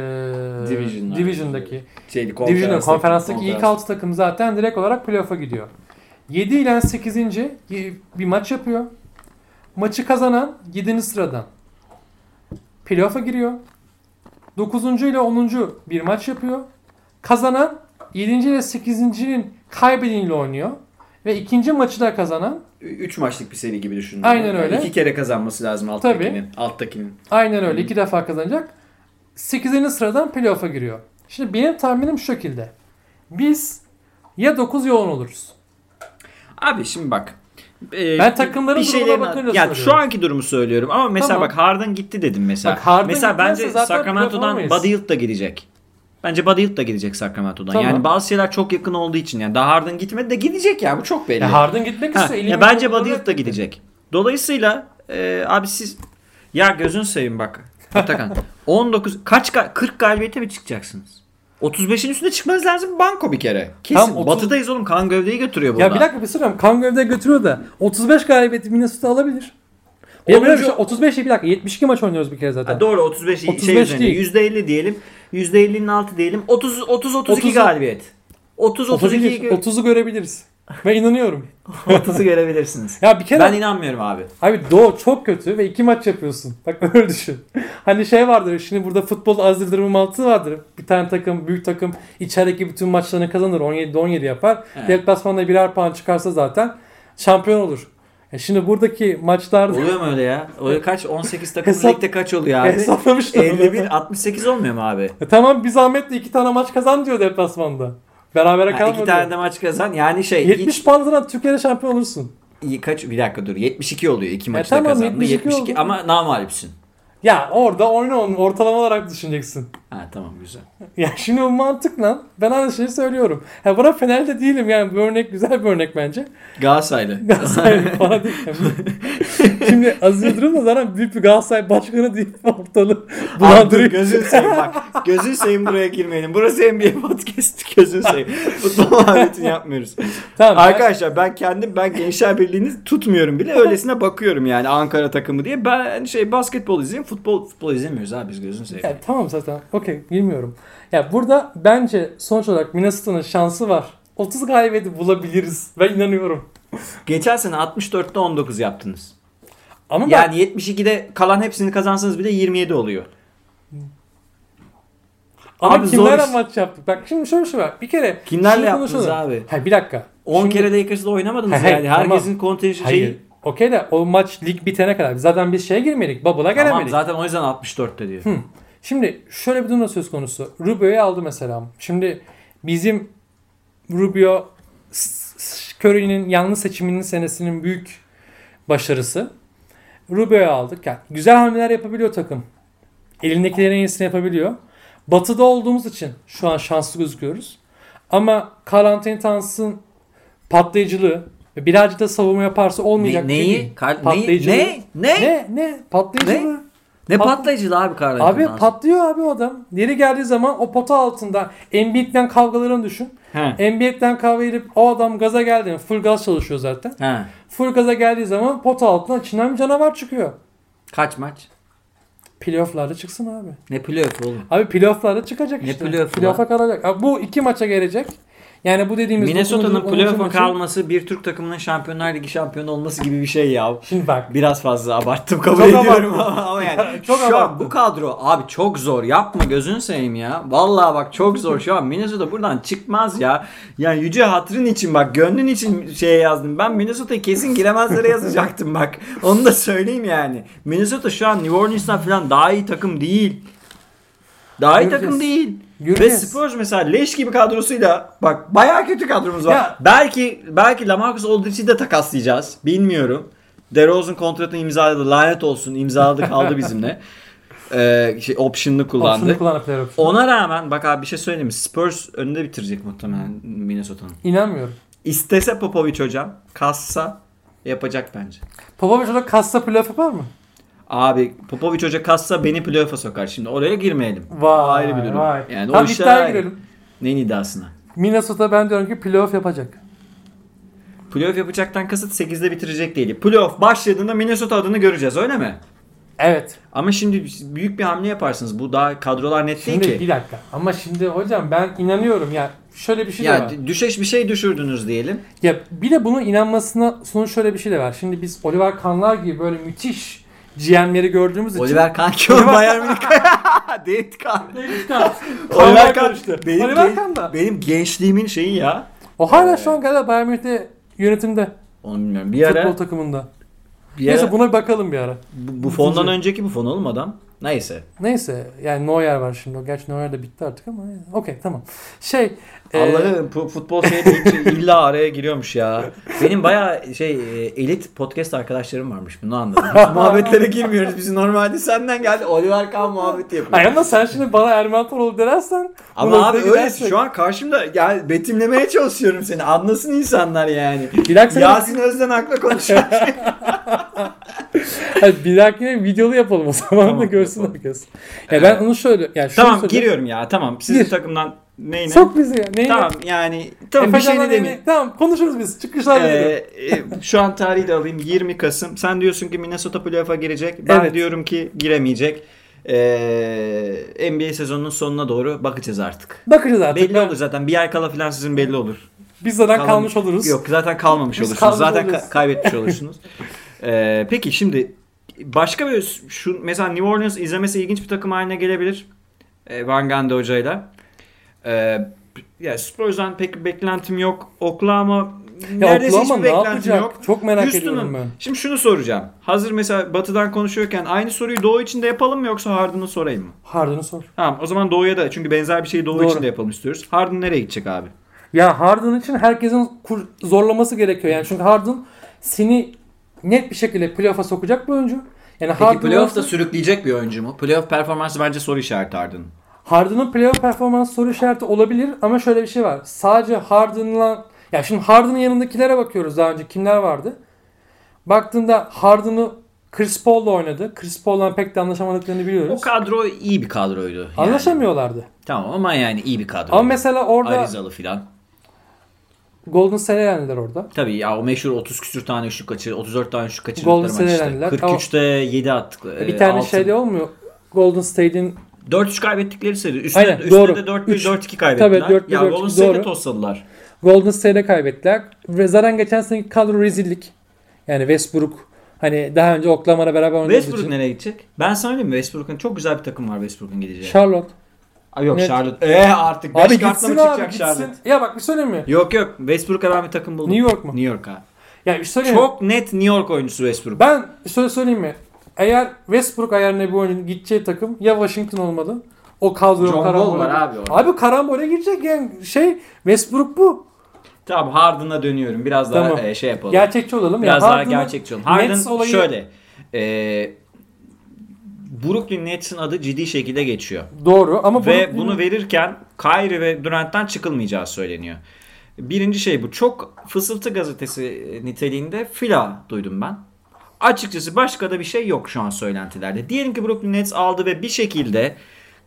Division'lar. Division'daki Şeydi, Division'da konferanstaki ilk 6 takım zaten direkt olarak playoff'a gidiyor. 7 ile 8. bir maç yapıyor. Maçı kazanan 7. sıradan playoff'a giriyor. 9. ile 10. bir maç yapıyor. Kazanan 7. ile 8.'nin kaybedeniyle oynuyor. Ve ikinci maçı da kazanan 3 maçlık bir seri gibi düşünün. Aynen öyle. İki kere kazanması lazım alttakinin. Alttakinin. aynen öyle iki defa kazanacak. 8. sıradan playoff'a giriyor. Şimdi benim tahminim şu şekilde. Biz ya 9 ya 10 oluruz. Abi şimdi bak. E, Ben takımların durumuna şeylerin- bakınca Ya şu söylüyorum. anki durumu söylüyorum ama mesela Tamam. bak Harden gitti dedim mesela. Bak Harden mesela bence Sacramento'dan. Buddy Hield da gidecek. Bence Buddy Hield da gidecek Sacramento'dan. Tamam. Yani bazı şeyler çok yakın olduğu için yani daha Harden gitmedi de gidecek ya bu çok belli. Ya Harden gitmek Ha, istiyor. ya bence Buddy Hield da gidecek. Dolayısıyla e, abi siz ya gözün seveyim bak. Atakan 19 kaç ga- 40 galibiyete mi çıkacaksınız? 35'in üstünde çıkmanız lazım banko bir kere. Kesin. Tamam, 30 Batıdayız oğlum. Kan gövdeyi götürüyor burada. Ya bir dakika bir söyleyeyim. Kan gövde götürüyor da 35 galibiyeti Minnesota alabilir. Ya böyle bir şey, 35 değil bir dakika 72 maç oynuyoruz bir kere zaten. Ha, doğru 35, 35 şey üzerine. değil. %50 diyelim. %50'nin altı diyelim. 30 30 32 30'u galibiyet. 30 32 32, 30'u görebiliriz. Ben inanıyorum. 30'u görebilirsiniz. Ya bir kere Ben inanmıyorum abi. abi Doğu çok kötü ve iki maç yapıyorsun. Bak öyle düşün. Hani şey vardır şimdi burada futbol az yıldırım mantığı vardır. Bir tane takım büyük takım içerideki bütün maçlarını kazanır 17 17 yapar. Evet. Deplasmanda birer puan çıkarsa zaten şampiyon olur. E şimdi buradaki maçlarda Oluyor mu öyle ya? Öyle kaç 18 takım Hesap- ligde kaç oluyor abi? hesaplamışlar. 51 68 olmuyor mu abi? E tamam bir zahmetle iki tane maç kazan diyor deplasmanda. Berabere Ha, kalma iki tane de maç kazan. Yani şey 70 puan zaten Türkiye'de şampiyon olursun. İyi, kaç bir dakika dur. 72 oluyor iki maçta tamam, kazandı. 72 72 oldu. ama namalipsin. Ya orada oyna onu ortalama olarak düşüneceksin. Ha tamam güzel. Ya şimdi bu mantıkla ben aynı şeyi söylüyorum. Ha buna Fener'de değilim yani bu örnek güzel bir örnek bence. Galatasaraylı. Galatasaray bana değil. şimdi Aziz Yıldırım da zaten büyük bir Galatasaray başkanı değil ortalığı Abi bulandırıyor. gözün seveyim bak. Gözün seveyim buraya girmeyelim. Burası NBA podcast. Gözün seveyim. Futbol muhabbetini yapmıyoruz. Tamam, ben- Arkadaşlar ben kendim ben Gençler Birliği'ni tutmuyorum bile. Öylesine bakıyorum yani Ankara takımı diye. Ben şey basketbol izleyeyim. Futbol futbol izlemiyoruz abi biz gözün seveyim. Ya, tamam zaten. Okey bilmiyorum. Ya burada bence sonuç olarak Minnesota'nın şansı var. 30 galibiyeti bulabiliriz. Ben inanıyorum. Geçen sene 64'te 19 yaptınız. Ama ben Yani 72'de kalan hepsini kazansanız bile 27 oluyor. Ama Abi zor kimlerle iş. maç yaptık? Bak şimdi şöyle bir şey var. Bir kere Kimlerle yaptınız konuşalım. abi? Hayır bir dakika. 10 Şimdi- kere Lakers'da oynamadınız Hayır, yani. tamam. Herkesin kontenjanı şeyi. Okey de o maç lig bitene kadar. Zaten biz şeye girmedik. Bubble'a Tamam gelemedik. zaten o yüzden 64'te diyor. Hı. Şimdi şöyle bir durum söz konusu. Rubio'yu aldı mesela. Şimdi bizim Rubio Curry'nin yanlış seçiminin senesinin büyük başarısı. Rubio'yu aldık. Yani güzel hamleler yapabiliyor takım. Elindekilerin en iyisini yapabiliyor. Batı'da olduğumuz için şu an şanslı gözüküyoruz. Ama Carl Anthony Towns'ın patlayıcılığı birazcık da savunma yaparsa olmayacak. Ne, neyi? Kar- neyi? Patlayıcılığı. Ne? Ne? Ne? Ne? Patlayıcılığı. Ne Pat- patlayıcı abi Karl Abi Towns? patlıyor abi o adam. Yeri geldiği zaman o pota altında Embiid'den kavgalarını düşün. He. Embiid'den kavga edip o adam gaza geldi? Full gaz çalışıyor zaten. Ha. Full gaza geldiği zaman pota altından içinden bir canavar çıkıyor. Kaç maç? Playoff'larda çıksın abi. Ne playoff oğlum? Abi playoff'larda çıkacak Ne işte. playoff'u Playoff'a kalacak. Abi bu iki maça gelecek. Yani bu dediğimiz Minnesota'nın playoff'a maçın- kalması bir Türk takımının Şampiyonlar Ligi şampiyonu olması gibi bir şey ya. Şimdi bak. Biraz fazla abarttım kabul Çok ediyorum ama, ama yani Çok şu an bu kadro abi çok zor yapma gözünü seveyim ya. Vallahi bak çok zor şu an Minnesota buradan çıkmaz ya. Yani yüce hatırın için bak gönlün için şeye yazdım. Ben Minnesota'yı kesin giremezlere yazacaktım bak. Onu da söyleyeyim yani. Minnesota şu an New Orleans'tan falan daha iyi takım değil. Daha iyi takım değil. Ve. Spurs mesela leş gibi kadrosuyla bak bayağı kötü kadromuz var. Ya- Belki belki Lamarcus Aldridge'i de takaslayacağız. Bilmiyorum. DeRozan kontratını imzaladı. Lanet olsun. imzaladı kaldı bizimle. Ee, şey, option'ını kullandı. Option'u kullanıp player. Ona rağmen bak abi bir şey söyleyeyim mi? Spurs önünde bitirecek muhtemelen Minnesota'nın. İnanmıyorum. İstese Popovic hocam, kassa yapacak bence. Popovic orada kassa playoff yapar mı? Abi Popovic hoca kassa beni playoff'a sokar. Şimdi oraya girmeyelim. Vay, ayrı bir durum. vay. Yani Tamam, o işler iddiaya girelim. Neyin iddiasına? Minnesota ben diyorum ki playoff yapacak. Playoff yapacaktan kasıt 8'de bitirecek değil. Playoff başladığında Minnesota adını göreceğiz öyle mi? Evet. Ama şimdi büyük bir hamle yaparsınız. Bu daha kadrolar net Şimdi değil ki. bir dakika. Ama şimdi hocam ben inanıyorum ya. Şöyle bir şey de Ya var. d- düşeş bir şey düşürdünüz diyelim. Ya bir de bunun inanmasına sonuç şöyle bir şey de var. Şimdi biz Oliver Kahn'lar gibi böyle müthiş GM'leri gördüğümüz için Oliver Kahn ki o Bayern Münih. David Kahn. David Kahn. Oliver Kahn. Benim, Oliver Kahn da. benim gençliğimin şeyi ya. O hala şu an galiba Bayern Münih'te yönetimde. Onu bilmiyorum. Bir ara, Futbol takımında. bir ara Neyse buna bir bakalım bir ara. bu, bu fondan önceki bu fon oğlum adam. Neyse. Neyse yani Neuer var şimdi. Gerçi Neuer de bitti artık ama. Okey tamam. Şey. e, Allah'ım bu futbol şey deyince illa araya giriyormuş ya. Benim bayağı şey e, elit podcast arkadaşlarım varmış bunu anladım. Muhabbetlere girmiyoruz. Biz normalde senden geldi Oliver Kahn muhabbeti yapıyoruz. Ay ama sen şimdi bana Erman Toroğlu dersen Ama abi öyle gidersek- şu an karşımda yani betimlemeye çalışıyorum seni. Anlasın insanlar yani. Sene- Yasin Özden hakla konuşuyor. Bir dahakine videolu yapalım o zaman Tamam, da görsün yapalım. herkes. Ya ben onu şöyle yani şunu tamam söyleyeyim. giriyorum ya tamam. Sizin Gir. takımdan neyine? Sok bizi ya. Neyi? Tamam yani tamam bir Efecan'la şey neyini- demeyeyim. Tamam konuşuruz biz. Çıkışlarda Ee, e, şu an tarihi de alayım 20 Kasım. Sen diyorsun ki Minnesota playoff'a girecek. Ben Evet. diyorum ki giremeyecek. Ee, NBA sezonunun sonuna doğru bakacağız artık. Bakacağız artık. Belli Ben- olur zaten. Bir ay kala falan sizin belli olur. Biz zaten Kalan- kalmış oluruz. Yok zaten kalmamış Biz olursunuz. kalmış Zaten oluruz. ka- kaybetmiş olursunuz. Ee, peki şimdi başka bir şu mesela New Orleans izlemesi ilginç bir takım haline gelebilir. Ee, Van Gundy hocayla. Ee, ya Spurs'dan pek bir beklentim yok. Oklahoma Ya neredeyse Oklahoma hiçbir ne beklentim yapacak? yok. Çok merak Houston'ın- ediyorum ben. Şimdi şunu soracağım. Hazır mesela Batı'dan konuşuyorken aynı soruyu Doğu için de yapalım mı yoksa Harden'ı sorayım mı? Harden'ı sor. Tamam o zaman Doğu'ya da çünkü benzer bir şeyi Doğu Doğru. için de yapalım istiyoruz. Harden nereye gidecek abi? Ya Harden için herkesin zorlaması gerekiyor yani. Çünkü Harden seni net bir şekilde playoff'a sokacak bir oyuncu. Yani Peki Harden playoff'ta varsa- sürükleyecek bir oyuncu mu? Playoff performansı bence soru işareti Harden'ın. Harden'ın playoff performansı soru işareti olabilir ama şöyle bir şey var. Sadece Harden'la ya şimdi Harden'ın yanındakilere bakıyoruz daha önce kimler vardı? Baktığında Harden'ı Chris Paul'la oynadı. Chris Paul'la pek de anlaşamadıklarını biliyoruz. O kadro iyi bir kadroydu. Yani. Anlaşamıyorlardı. Tamam ama yani iyi bir kadro. Ama mesela orada Arizalı filan. Golden State'e yendiler orada. Tabii ya o meşhur 30 küsür tane üçlük kaçır, 34 tane üçlük Golden kaçırdıkları maç State'e işte. elendiler. 43'te 7 attık. bir tane şeyde olmuyor. Golden State'in 4-3 kaybettikleri seri. Üstüne, Aynen, üstüne doğru. de 4-1 Üç. 4-2 kaybettiler. Tabii, 4-1, ya 4-2 Golden State'e tosladılar. Golden State'e kaybettiler. Ve zaten geçen seneki kadro rezillik. Yani Westbrook hani daha önce Oklahoma'yla beraber oynadığı Westbrook için. nereye gidecek? Ben söyleyeyim mi? Westbrook'un çok güzel bir takım var Westbrook'un gideceği. Charlotte. Abi yok Evet. Charlotte. Eee artık 5 Abi kartla gitsin mı abi çıkacak gitsin. Charlotte? Ya bak bir söyleyeyim mi? Yok yok. Westbrook'a ben bir takım buldum. New York mu? New York abi. Ya bir söyleyeyim mi? Çok net New York oyuncusu Westbrook. Ben şöyle söyleyeyim mi? Eğer Westbrook ayarına bir oyuncunun gideceği takım ya Washington olmalı. O kadro John Wall karambole. var abi orada. Abi karambole girecek yani şey Westbrook bu. Tamam Harden'a dönüyorum. Biraz daha Tamam. e, şey yapalım. Gerçekçi olalım. Biraz ya daha Harden'ın gerçekçi olalım. Harden Nets olayı- şöyle. E, Brooklyn Nets'in adı ciddi şekilde geçiyor. Doğru ama ve Brooklyn- bunu verirken Kyrie ve Durant'tan çıkılmayacağı söyleniyor. Birinci şey bu. Çok fısıltı gazetesi niteliğinde fila duydum ben. Açıkçası başka da bir şey yok şu an söylentilerde. Diyelim ki Brooklyn Nets aldı ve bir şekilde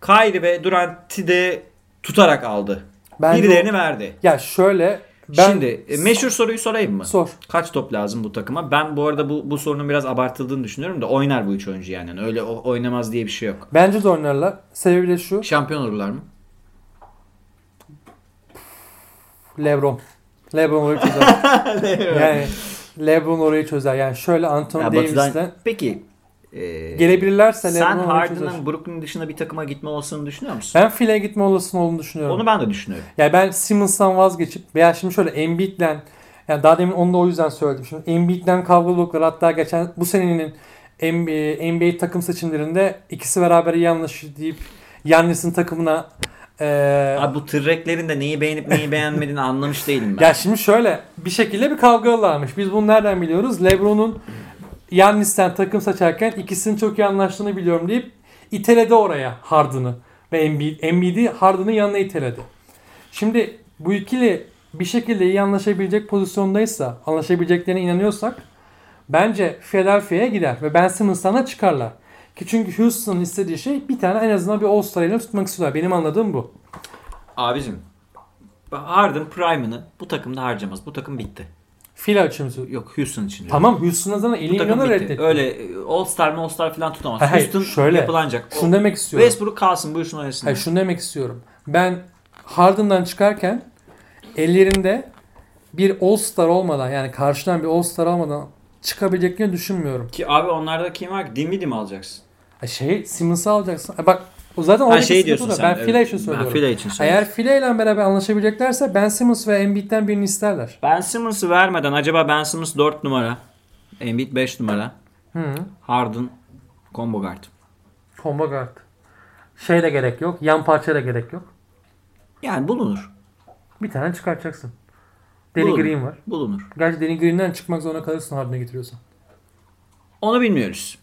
Kyrie ve Durant'i de tutarak aldı. Bence Birilerini verdi. Ya şöyle ben Şimdi e, meşhur soruyu sorayım mı? Sor. Kaç top lazım bu takıma? Ben bu arada bu, bu sorunun biraz abartıldığını düşünüyorum da oynar bu üç oyuncu yani. Yani Öyle o- oynamaz diye bir şey yok. bence de oynarlar. Sebebi de şu. Şampiyon olurlar mı? LeBron. LeBron orayı çözer. yani LeBron orayı çözer. Yani şöyle Anthony Ya Davis'le Batı'dan- Peki e, gelebilirlerse sen. Harden'ın Brooklyn dışında bir takıma gitme olasılığını düşünüyor musun? Ben file gitme olasılığı olduğunu düşünüyorum. Onu ben de düşünüyorum. Yani ben Simmons'tan vazgeçip veya şimdi şöyle Embiid'le yani daha demin onu da o yüzden söyledim. Şimdi Embiid'le kavgalı oldukları hatta geçen bu senenin NBA, NBA takım seçimlerinde ikisi beraber iyi anlaşır deyip Yannis'in takımına eee Abi bu tırreklerin de neyi beğenip neyi beğenmediğini anlamış değilim ben. ya şimdi şöyle bir şekilde bir kavgalılarmış. Biz bunu nereden biliyoruz? LeBron'un Yannis'ten takım seçerken ikisinin çok iyi anlaştığını biliyorum deyip iteledi oraya Harden'ı ve Embiid. Embiid'i Harden'ın yanına iteledi. Şimdi bu ikili bir şekilde iyi anlaşabilecek pozisyondaysa, anlaşabileceklerine inanıyorsak bence Philadelphia'ya gider ve Ben Simmons'tan da çıkarlar. Ki çünkü Houston'ın istediği şey bir tane en azından bir All-Star ile tutmak istiyorlar. Benim anladığım bu. Abicim Harden prime'ını bu takımda harcamaz. Bu takım bitti. Philly açımızı. Yok Houston için diyorum. Tamam Houston'a zaten Bu takım bitti. reddetti. Öyle e, All Star mı All Star falan tutamaz. Hayır, hayır, Houston şöyle. yapılanacak. O- Şunu demek istiyorum. Westbrook kalsın buyursun oynasın. Hayır şunu demek istiyorum. Ben Harden'dan çıkarken ellerinde bir All-Star olmadan yani karşıdan bir All-Star olmadan çıkabileceklerini düşünmüyorum. Ki abi onlarda kim var? Dinwiddie mi alacaksın? Ha şey Simmons'ı alacaksın. Ha bak o zaten Ha şey diyorsun da. sen. Ben evet. Fila için Ben söylüyorum. Fila için söylüyorum. Eğer Fila ile beraber anlaşabileceklerse Ben Simmons ve Embiid'den birini isterler. Ben Simmons'ı vermeden acaba Ben Simmons 4 numara, Embiid 5 numara, Hı. Harden combo guard. Combo guard. Şey de gerek yok. Yan parça da gerek yok. Yani bulunur. Bir tane çıkartacaksın. Danny Bulunur. Green var. Bulunur. Gerçi Danny Green'den çıkmak zorunda kalırsın Harden'a getiriyorsan. Onu bilmiyoruz.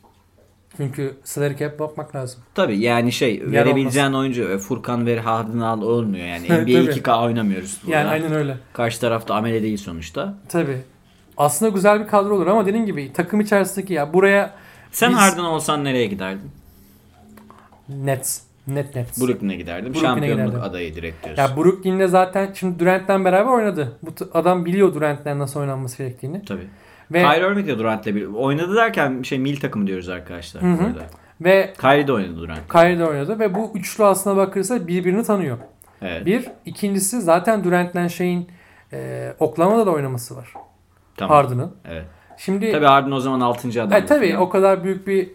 Çünkü salary cap bakmak lazım. Tabii yani şey Yer verebileceğin oyuncu e, Furkan ver Harden al olmuyor yani. NBA Tabii. 2K oynamıyoruz burada. Yani aynen öyle. Karşı tarafta amele değil sonuçta. Tabii. Aslında güzel bir kadro olur ama dediğim gibi takım içerisindeki ya buraya Sen Biz- Harden olsan nereye giderdin? Nets. Net Nets. Brooklyn'e giderdim. Brooklyn'e Şampiyonluk giderdim. adayı direkt diyorsun. Ya Brooklyn'de zaten şimdi Durant'le beraber oynadı. Bu adam biliyor Durant'le nasıl oynanması gerektiğini. Tabii. Ve Kyrie Irving de Durant'le bir oynadı derken şey mil takımı diyoruz arkadaşlar. Hı hı. bu arada. ve Kyrie de oynadı Durant. Kyrie de oynadı ve bu üçlü aslına bakırsa birbirini tanıyor. Evet. Bir, ikincisi zaten Durant'le şeyin e, Oklahoma'da da oynaması var. Tamam. Harden'ın. Evet. Şimdi Tabii Harden o zaman 6. adam. E, tabii o kadar büyük bir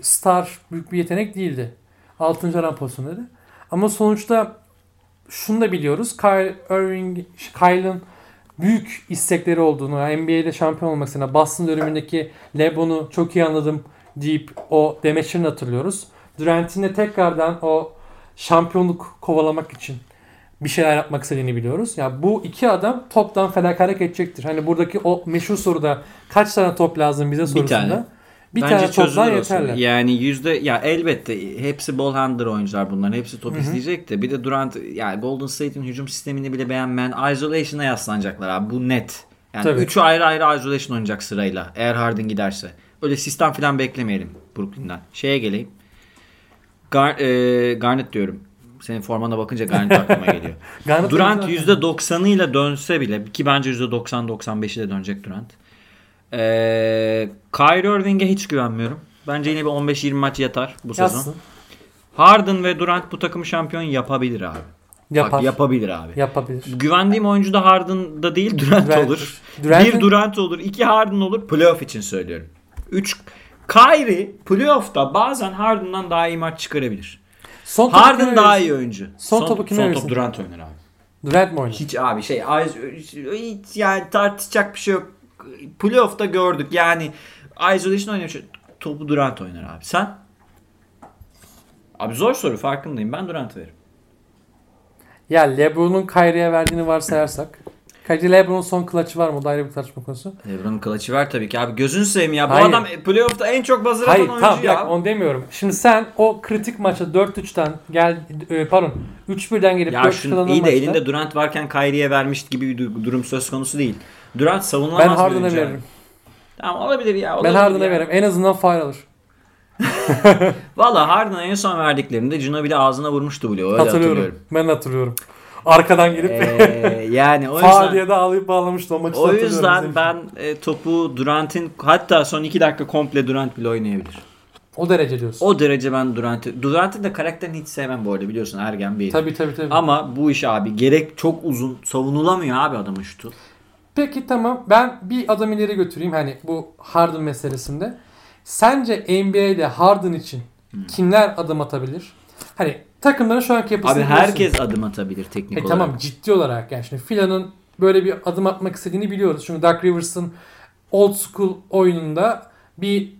star, büyük bir yetenek değildi. 6. adam pozisyondaydı. Ama sonuçta şunu da biliyoruz. Kyle Irving, Kyle'ın büyük istekleri olduğunu, yani NBA'de şampiyon olmak istediğini, Boston dönemindeki LeBron'u çok iyi anladım deyip o demeçlerini hatırlıyoruz. Durant'in de tekrardan o şampiyonluk kovalamak için bir şeyler yapmak istediğini biliyoruz. Ya bu iki adam toptan fedakarlık edecektir. Hani buradaki o meşhur soruda kaç tane top lazım bize sorusunda. tane. Bir Bence tane o yeterli. Yani yüzde ya elbette hepsi ball handler oyuncular bunların. Hepsi top isteyecek de bir de Durant yani Golden State'in hücum sistemini bile beğenmeyen isolation'a yaslanacaklar abi. Bu net. Yani Tabii. üçü ayrı ayrı isolation oynayacak sırayla eğer Harden giderse. Öyle sistem falan beklemeyelim Brooklyn'den. Şeye geleyim. Gar, e, Garnett diyorum. Senin formana bakınca Garnett aklıma geliyor. Garnett Durant oyuncu zaten. %90'ıyla dönse bile ki bence %90-95'ile dönecek Durant. Ee, Kyrie Irving'e hiç güvenmiyorum. Bence yine bir 15-20 maç yatar bu sezon. Yazsın. Harden ve Durant bu takımı şampiyon yapabilir abi. Yapar. Bak yapabilir abi. Yapabilir. Güvendiğim oyuncu da Harden'da değil Durant, Durant. olur. Durant'in- Bir Durant olur, iki Harden olur. Playoff için söylüyorum. Üç Kyrie playoff'ta bazen Harden'dan daha iyi maç çıkarabilir. Son Harden daha iyi oyuncu. Son topu kime Son top Durant oynar abi. Durant mı oynar? Hiç abi şey hiç yani tartışacak bir şey yok. Playoff'ta gördük yani isolation oynuyor. Şu- Topu Durant oynar abi. Sen? Abi zor soru farkındayım. Ben Durant veririm. Ya LeBron'un Kyrie'ye verdiğini varsayarsak Kaci LeBron'un son clutch'ı var mı? O da ayrı bir tartışma konusu. Lebron'un kılıcı var tabii ki abi. Gözünü seveyim ya. Bu Hayır. adam playoff'ta en çok buzzer atan Hayır oyuncu tamam ya. dakika onu demiyorum. Şimdi sen o kritik maça 4-3'ten gel e, pardon 3-1'den gelip Ya 4 şunu iyi de maçta elinde Durant varken Kyrie'ye vermiş gibi bir du- durum söz konusu değil. Durant savunulamaz ben Harden'a veririm. Tamam olabilir ya. Ben olabilir Harden'a ya. veririm. En azından faul alır. Valla Harden'a en son verdiklerinde Ginobili ağzına vurmuştu bile. Öyle hatırlıyorum. hatırlıyorum. Ben hatırlıyorum. Arkadan girip Ee, yani o yüzden diye de ağlayıp bağlamıştı o maçı. o yüzden ben e, topu Durant'in hatta son 2 dakika komple Durant bile oynayabilir. o derece diyorsun. O derece ben Durant'i Durant'in de karakterini hiç sevmem bu arada biliyorsun ergen bir. Tabii tabii tabii. Ama bu iş abi gerek çok uzun savunulamıyor abi adamın şutu. Peki tamam ben bir adım ileri götüreyim hani bu Harden meselesinde. Sence NBA'de Harden için kimler adım atabilir? Hani takımların şu anki yapısını Abi biliyorsun. herkes adım atabilir teknik E olarak. tamam ciddi olarak yani şimdi Fila'nın böyle bir adım atmak istediğini biliyoruz. Çünkü Doug Rivers'ın old school oyununda bir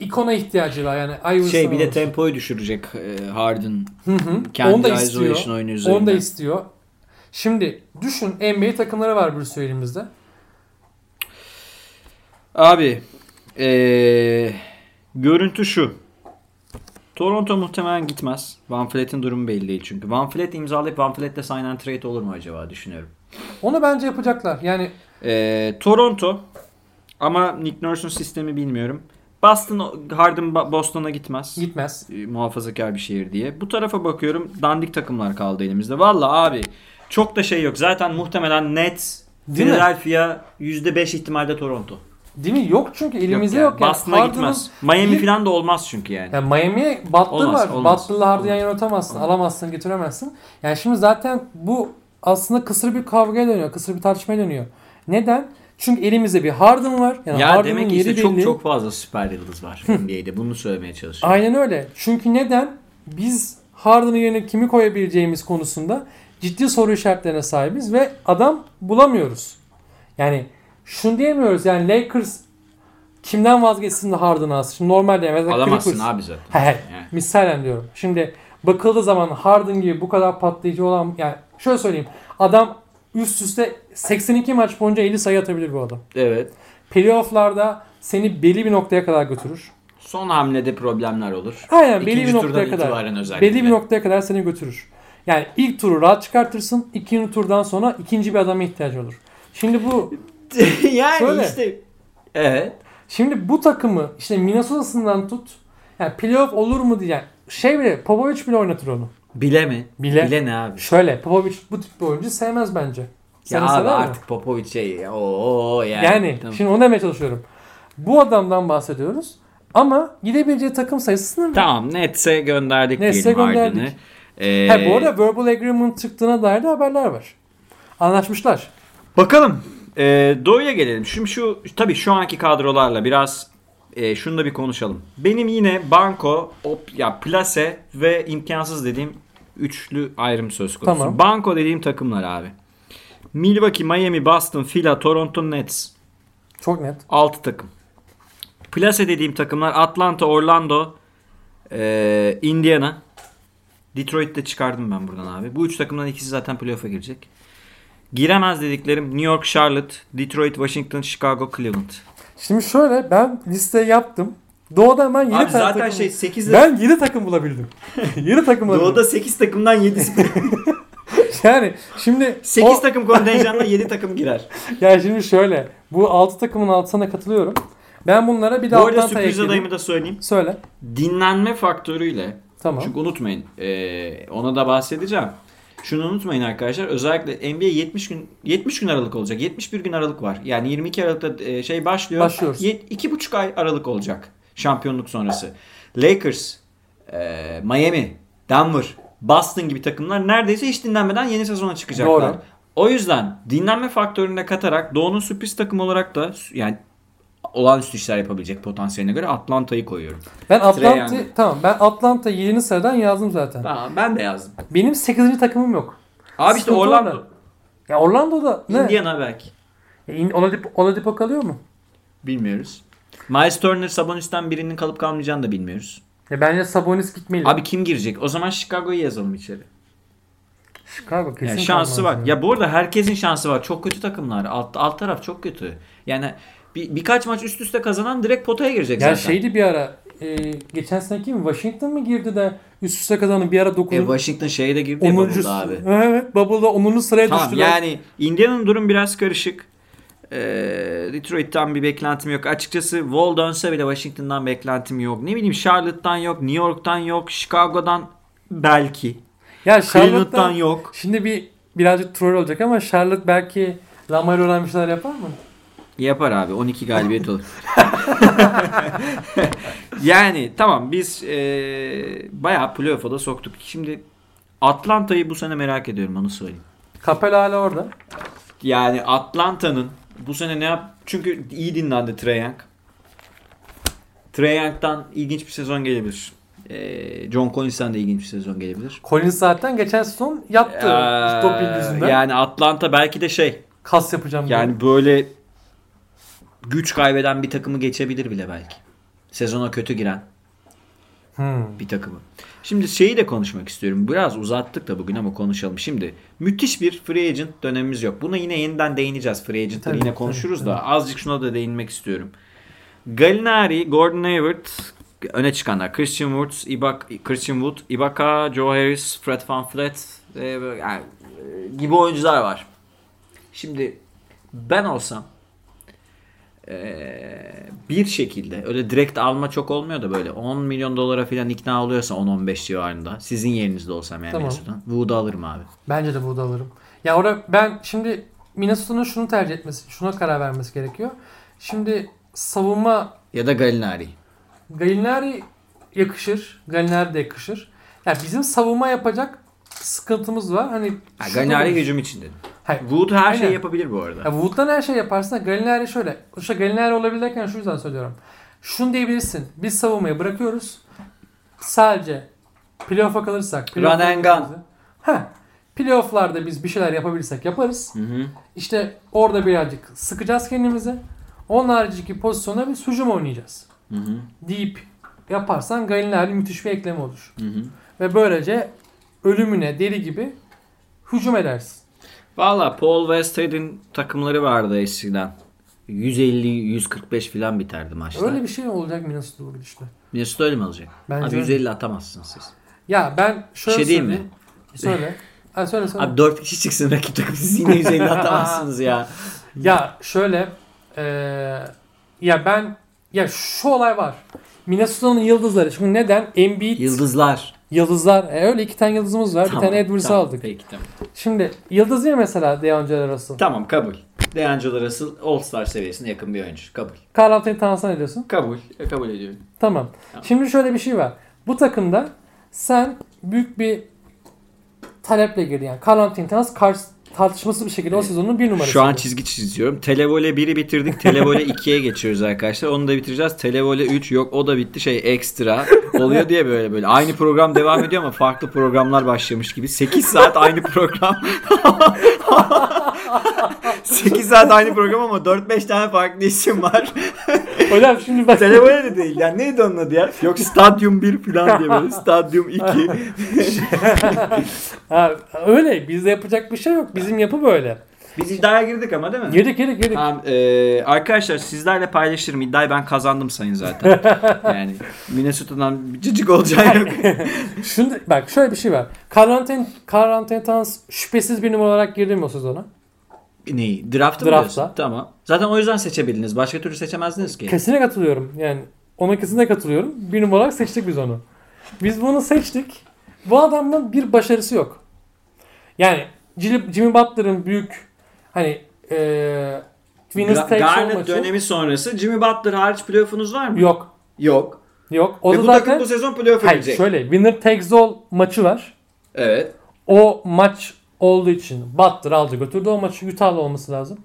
ikona ihtiyacı var yani. Iverson Şey bir de tempoyu düşürecek e, Harden. Hı hı. Kendi Onu da istiyor. Onu da istiyor. Şimdi düşün NBA takımları var bir sürü elimizde. Abi eee, görüntü şu. Toronto muhtemelen gitmez. Van Fleet'in durumu belli değil çünkü. Van Fleet imzalayıp Van Fleet'le sign and trade olur mu acaba düşünüyorum. Onu bence yapacaklar. Yani Eee, Toronto ama Nick Nurse'un sistemi bilmiyorum. Boston Harden Boston'a gitmez. gitmez. E, muhafazakar bir şehir diye. Bu tarafa bakıyorum. Dandik takımlar kaldı elimizde. Valla abi çok da şey yok. Zaten muhtemelen Nets, Değil mi? Philadelphia %5 ihtimalde Toronto. Değil mi? Yok çünkü elimizde yok. yani. Boston'a Harden'ın gitmez. Miami bir- falan da olmaz çünkü yani. Yani Miami'ye Butler Olmaz, var. olmaz. Butler'la Harden'ı yan yana atamazsın. Alamazsın, getiremezsin. Yani şimdi zaten bu aslında kısır bir kavgaya dönüyor. Kısır bir tartışmaya dönüyor. Neden? Çünkü elimizde bir Harden var. Yani ya Harden'ın demek ki yeri işte çok belli. çok fazla süper yıldız var NBA'de. Bunu söylemeye çalışıyorum. Aynen öyle. Çünkü neden? Biz Harden'ın yerine kimi koyabileceğimiz konusunda ciddi soru işaretlerine sahibiz ve adam bulamıyoruz. Yani şunu diyemiyoruz yani Lakers kimden vazgeçsin de Harden'ı alsın? Şimdi normalde mesela Alamazsın Clippers- abi zaten. He he. Yani. Misalen diyorum. Şimdi bakıldığı zaman Harden gibi bu kadar patlayıcı olan yani şöyle söyleyeyim. Adam üst üste 82 maç boyunca 50 sayı atabilir bu adam. Evet. Playoff'larda seni belli bir noktaya kadar götürür. Son hamlede problemler olur. Aynen belli İkinci bir turdan noktaya kadar. Belli bir noktaya kadar seni götürür. Yani ilk turu rahat çıkartırsın. ikinci turdan sonra ikinci bir adama ihtiyacı olur. Şimdi bu yani Söyle. işte. Evet. şimdi bu takımı işte Minnesota'sından tut. Yani playoff olur mu diye. Yani şey bile Popovic bile oynatır onu. Bile mi? Bile. Bile ne abi? Şöyle Popovic bu tip bir oyuncu sevmez bence. Sen ya abi artık Popovic şey. Oo yani. Yani Tamam. şimdi onu demeye çalışıyorum. Bu adamdan bahsediyoruz. Ama gidebileceği takım sayısı sınırlı. Tamam Nets'e gönderdik Nets'e diyelim gönderdik. Harden'ı. Ee, Ha, bu arada verbal agreement çıktığına dair de haberler var. Anlaşmışlar. Bakalım. Ee, Doğu'ya gelelim. Şimdi şu tabii şu anki kadrolarla biraz e, şunu da bir konuşalım. Benim yine Banko, op, ya Plase ve imkansız dediğim üçlü ayrım söz konusu. Tamam. Banko dediğim takımlar abi. Milwaukee, Miami, Boston, Phila, Toronto, Nets. Çok net. 6 takım. Plase dediğim takımlar Atlanta, Orlando, e, Indiana. Detroit'te çıkardım ben buradan abi. Bu üç takımdan ikisi zaten playoff'a girecek. Giremez dediklerim New York, Charlotte, Detroit, Washington, Chicago, Cleveland. Şimdi şöyle ben liste yaptım. Doğu'da ben 7 Abi tane zaten takım... şey 8 Ben 7 takım bulabildim. 7 takım bulabildim. Doğu'da 8 takımdan 7'si Yani şimdi 8 o- takım kontenjanla 7 takım girer. yani şimdi şöyle bu 6 takımın altına katılıyorum. Ben bunlara bir de Bu arada sürpriz adayımı da söyleyeyim. Söyle. Dinlenme faktörüyle Tamam. Çünkü unutmayın e, ona da bahsedeceğim. Şunu unutmayın arkadaşlar. Özellikle NBA 70 gün 70 gün aralık olacak. 71 gün aralık var. Yani 22 Aralık'ta e, şey başlıyor. Başlıyoruz. Ye- iki buçuk ay aralık olacak şampiyonluk sonrası. Lakers, e, Miami, Denver, Boston gibi takımlar neredeyse hiç dinlenmeden yeni sezona çıkacaklar. Doğru. O yüzden dinlenme faktörünü de katarak Doğu'nun sürpriz takım olarak da yani olağanüstü işler yapabilecek potansiyeline göre Atlanta'yı koyuyorum. Ben Atlanta Young. tamam ben Atlanta 7. sıradan yazdım zaten. Tamam ben de yazdım. Benim 8. takımım yok. Abi işte Sıkıntı Orlando. orada. Ya Orlando'da ne? Indiana belki. Ya In- Oladipo, Oladipo kalıyor mu? Bilmiyoruz. Miles Turner Sabonis'ten birinin kalıp kalmayacağını da bilmiyoruz. Ya bence Sabonis gitmeli. Abi kim girecek? O zaman Chicago'yu yazalım içeri. Chicago kesin Yani şansı var. yani. Ya bu arada herkesin şansı var. Çok kötü takımlar. Alt, alt taraf çok kötü. Yani bir, birkaç maç üst üste kazanan direkt potaya girecek Ya zaten. şeydi bir ara e, geçen seneki mi Washington mı girdi de üst üste kazandı bir ara 9. E, Washington şeye de girdi ya 10. Bubble'da abi. Evet Bubble'da 10. sıraya Tamam düştüler. yani Indiana'nın durum biraz karışık. Ee, Detroit'ten bir beklentim yok. Açıkçası Wall dönse bile Washington'dan beklentim yok. Ne bileyim Charlotte'dan yok, New York'tan yok, Chicago'dan belki. ya Cleveland'dan yok. şimdi bir birazcık troll olacak ama Charlotte belki Lamaro'dan bir şeyler yapar mı? Yapar abi 12 galibiyet olur. yani tamam biz ee, bayağı playoff'a da soktuk. Şimdi Atlanta'yı bu sene merak ediyorum onu söyleyeyim. Capella hala orada. Yani Atlanta'nın bu sene ne yap? Çünkü iyi dinlendi Trae Young. Trae Young'dan ilginç bir sezon gelebilir. Ee, John Collins'ten de ilginç bir sezon gelebilir. Collins zaten geçen sezon yaptı. Ee, Doping yüzünden. yani Atlanta belki de şey Kas yapacağım diye. yani böyle güç kaybeden bir takımı geçebilir bile belki. Sezona kötü giren Hmm. bir takımı. Şimdi şeyi de konuşmak istiyorum. Biraz uzattık da bugün ama konuşalım. Şimdi müthiş bir free agent dönemimiz yok. Buna yine yeniden değineceğiz. Free agent'ları yine konuşuruz tabii, da azıcık şuna da değinmek istiyorum. Gallinari, Gordon Hayward öne çıkanlar. Christian Woods, Ibaka, Christian Wood, Ibaka, Joe Harris, Fred VanVleet e, yani, e, gibi oyuncular var. Şimdi ben olsam bir şekilde öyle direkt alma çok olmuyor da böyle 10 milyon dolara falan ikna oluyorsa 10-15 civarında sizin yerinizde olsam yani Tamam. Minnesota'dan Wood'u alırım abi. Bence de burada alırım. Ya orada ben şimdi Minnesota'nın şunu tercih etmesi, şuna karar vermesi gerekiyor. Şimdi savunma Ya da Gallinari. Gallinari yakışır. Gallinari de yakışır. Ya bizim savunma yapacak sıkıntımız var. Hani Ha, şu Gallinari olur. hücum için dedim. Hayır. Wood her Aynen. şeyi yapabilir bu arada. Ya Wood'dan her şey yaparsın. da şöyle. İşte Gallinari olabilirken şu yüzden söylüyorum. Şunu diyebilirsin. Biz savunmayı bırakıyoruz. Sadece playoff'a kalırsak. Run and gun. Heh. Playoff'larda biz bir şeyler yapabilirsek yaparız. Hı hı. İşte orada birazcık sıkacağız kendimizi. Onun haricindeki pozisyonda biz hücum oynayacağız. Hı hı. Deyip yaparsan Gallinari müthiş bir ekleme olur. Hı hı. Ve böylece ölümüne deli gibi hücum edersin. Valla Paul Westhead'in takımları vardı eskiden. 150-145 falan biterdi maçlar. Öyle bir şey olacak Minnesota bu gidişle. Minnesota öyle mi alacak? Bence Abi öyle. 150 atamazsınız siz. Ya ben şöyle Bir şey diyeyim mi? söyleyeyim. Söyle. Ha, söyle söyle. Abi 4 kişi çıksın rakip takım siz yine 150 atamazsınız ya. Ya şöyle eee, ya ben ya şu olay var. Minnesota'nın yıldızları. Şimdi neden? Embiid Yıldızlar. yıldızlar. E, öyle iki tane yıldızımız var. bir tane Edwards'ı tamam, aldık. Peki tamam. Şimdi yıldız mi mesela DeAngelo Russell? Tamam kabul. DeAngelo Russell All-Star seviyesine yakın bir oyuncu. Kabul. Carl Anthony Towns'tan ne diyorsun? Kabul. E, kabul ediyorum. Tamam. Tamam. Şimdi şöyle bir şey var. Bu takımda sen büyük bir taleple girdin. Yani Carl Anthony Towns kar- tartışmasız bir şekilde o sezonun bir numarası. Şu an çizgi çiziyorum. Televole 1'i bitirdik. Televole 2'ye geçiyoruz arkadaşlar. Onu da bitireceğiz. Televole 3 yok. O da bitti. Şey ekstra oluyor diye böyle böyle. Aynı program devam ediyor ama farklı programlar başlamış gibi. 8 saat aynı program. 8 saat aynı program ama 4-5 tane farklı isim var. Hocam şimdi bak. Televole de değil. Yani neydi onun adı ya? Yok Stadyum 1 falan diye böyle. Stadyum 2. ha, öyle. Bizde yapacak bir şey yok. Bizim yapı böyle. Biz iddiaya girdik ama değil mi? Girdik girdik girdik. Tamam, e, arkadaşlar sizlerle paylaşırım. İddiayı ben kazandım sayın zaten. yani Minnesota'dan cıcık olacağı yok. Şimdi bak şöyle bir şey var. Anthony Towns şüphesiz bir numara olarak girdi mi o sezona? Neyi? Draft'ı diyorsun? Tamam. Zaten o yüzden seçebildiniz. Başka türlü seçemezdiniz ki. Kesinlikle katılıyorum. Yani ona kesinlikle katılıyorum. Bir numara olarak seçtik biz onu. Biz bunu seçtik. Bu adamın bir başarısı yok. Yani Jimmy Butler'ın büyük hani eee Winners Ga- Garnett maçı dönemi sonrası Jimmy Butler hariç playoff'unuz var mı? yok. Yok. Yok. O Ve da bu zaten takım bu sezon playoff'a Hayır şöyle Winner Takes All maçı var. Evet. O maç olduğu için Butler aldı götürdü o maçı Utah'la olması lazım.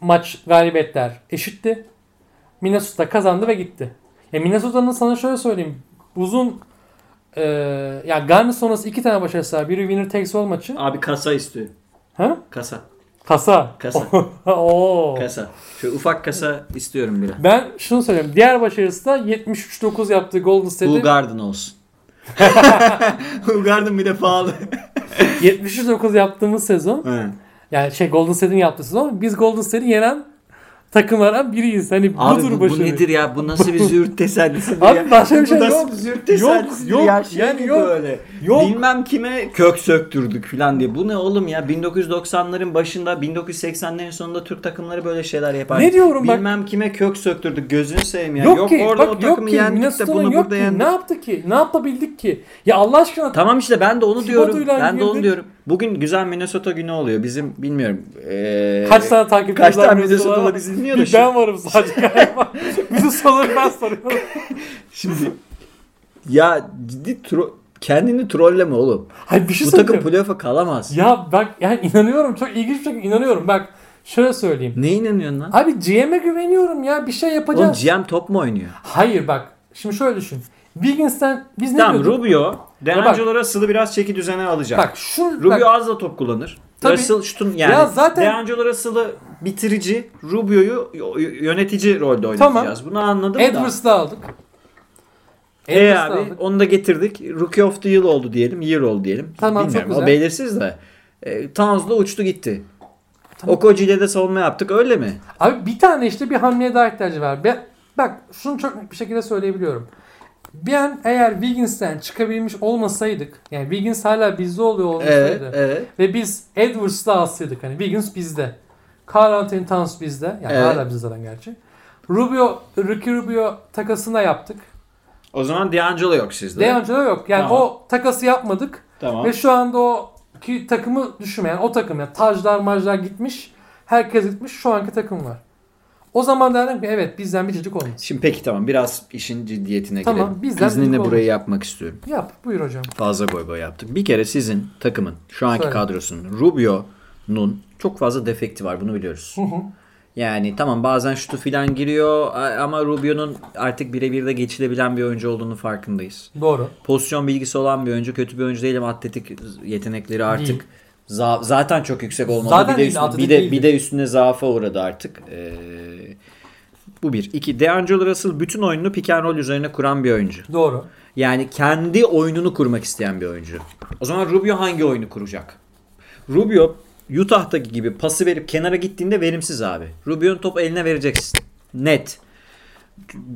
Maç galibiyetler eşitti. Minnesota kazandı ve gitti. Ya Minnesota'nın sana şöyle söyleyeyim. Uzun e, yani Garnet sonrası iki tane başarısı var. Biri winner takes all maçı. Abi kasa istiyor. Ha? Kasa. Kasa. Kasa. Oo. Kasa. Şöyle ufak kasa istiyorum bile. Ben şunu söyleyeyim. Diğer başarısı da 73-9 yaptığı Golden Cool State'i Garden olsun. Garden bir de pahalı. 79 yaptığımız sezon He. yani şey Golden State'in yaptığı sezon biz Golden State'i yenen takımlardan biriyiz. Hani Abi bu, bu başarı. nedir ya? Bu nasıl bir züğürt tesellisidir Abi ya? başka bir şey Bu nasıl yok. bir züğürt tesellisidir yok, ya? Şey yani yok. Böyle. Yok. Bilmem kime kök söktürdük falan diye. Bu ne oğlum ya? 1990'ların başında 1980'lerin sonunda Türk takımları böyle şeyler yapar. Ne diyorum bak- Bilmem kime kök söktürdük. Gözünü seveyim ya. Yok, Yok, ki orada bak o takımı yok yendik de bunu yok burada ki. yendik. Ne yaptı ki? Ne yapabildik ki? Ya Allah aşkına Tamam işte ben de onu diyorum. Ben de onu diyorum. Bugün güzel Minnesota günü oluyor. Bizim bilmiyorum. Ee, kaç tane takipçimiz kaç tane Minnesota'da? Bizi dinliyor da şimdi. ben varım sadece galiba. Bütün soruları ben soruyorum. Şimdi ya ciddi tro- kendini trolleme oğlum. Hayır bir şey Bu takım playoff'a kalamaz. Ya bak yani inanıyorum. Çok ilginç bir şekilde inanıyorum. Bak şöyle söyleyeyim. Ne inanıyorsun lan? Abi GM'e güveniyorum ya. Bir şey Oğlum yapacağız. GM top mu oynuyor? Hayır bak. Şimdi şöyle düşün. Wiggins'ten biz ne Tamam diyorduk? Rubio, bak. D'Angelo Russell'ı biraz çeki düzene alacak. Bak şu Rubio bak, az da top kullanır. Tabii. Russell şutun yani Ya zaten- D'Angelo Russell'ı bitirici, Rubio'yu yönetici rolde Tamam. oynatacağız. Bunu anladım da. Edwards'ı aldık. E abi aldık. onu da getirdik. Rookie of the Year oldu diyelim. Year oldu diyelim. Tamam, çok Bilmiyorum. güzel. O belirsiz de. E, Towns'la uçtu gitti. Okoji ile de savunma yaptık öyle mi? Abi bir tane işte bir hamleye daha ihtiyacı var. Ben, bak şunu çok net bir şekilde söyleyebiliyorum. Bir an eğer Wiggins'ten çıkabilmiş olmasaydık yani Wiggins hala bizde oluyor Evet, olmasaydı evet. ve biz Edwards'la alsaydık hani Wiggins bizde. Carl Anthony Towns bizde. Yani Evet. hala bizde zaten gerçi. Rubio, Ricky Rubio takasına yaptık. O zaman D'Angelo yok sizde. D'Angelo yok. Yani Tamam. o takası yapmadık. Tamam. Ve şu anda o ki takımı düşünmeyen o takım yani tajlar majlar gitmiş. Herkes gitmiş. Şu anki takım var. O zaman derdim ki evet bizden bir çocuk olmaz. Şimdi peki tamam biraz işin ciddiyetine Tamam, girelim. bizden İzninle burayı olmaz. yapmak istiyorum. Yap buyur hocam. Fazla goy goy yaptık. Bir kere sizin takımın şu anki Söyle. kadrosunun Rubio'nun çok fazla defekti var bunu biliyoruz. Yani tamam bazen şutu filan giriyor ama Rubio'nun artık birebir de geçilebilen bir oyuncu olduğunu farkındayız. Doğru. Pozisyon bilgisi olan bir oyuncu, kötü bir oyuncu değil ama atletik yetenekleri artık Değil. Za- zaten çok yüksek olmalı. Zaten bir de üstüne, bir de değildi. bir de üstüne zaafa uğradı artık. Ee, bu bir. İki, D'Angelo Russell bütün oyununu pick and roll üzerine kuran bir oyuncu. Doğru. Yani kendi oyununu kurmak isteyen bir oyuncu. O zaman Rubio hangi oyunu kuracak? Rubio Utah'taki gibi pası verip kenara gittiğinde verimsiz abi. Rubio'nun topu eline vereceksin. Net.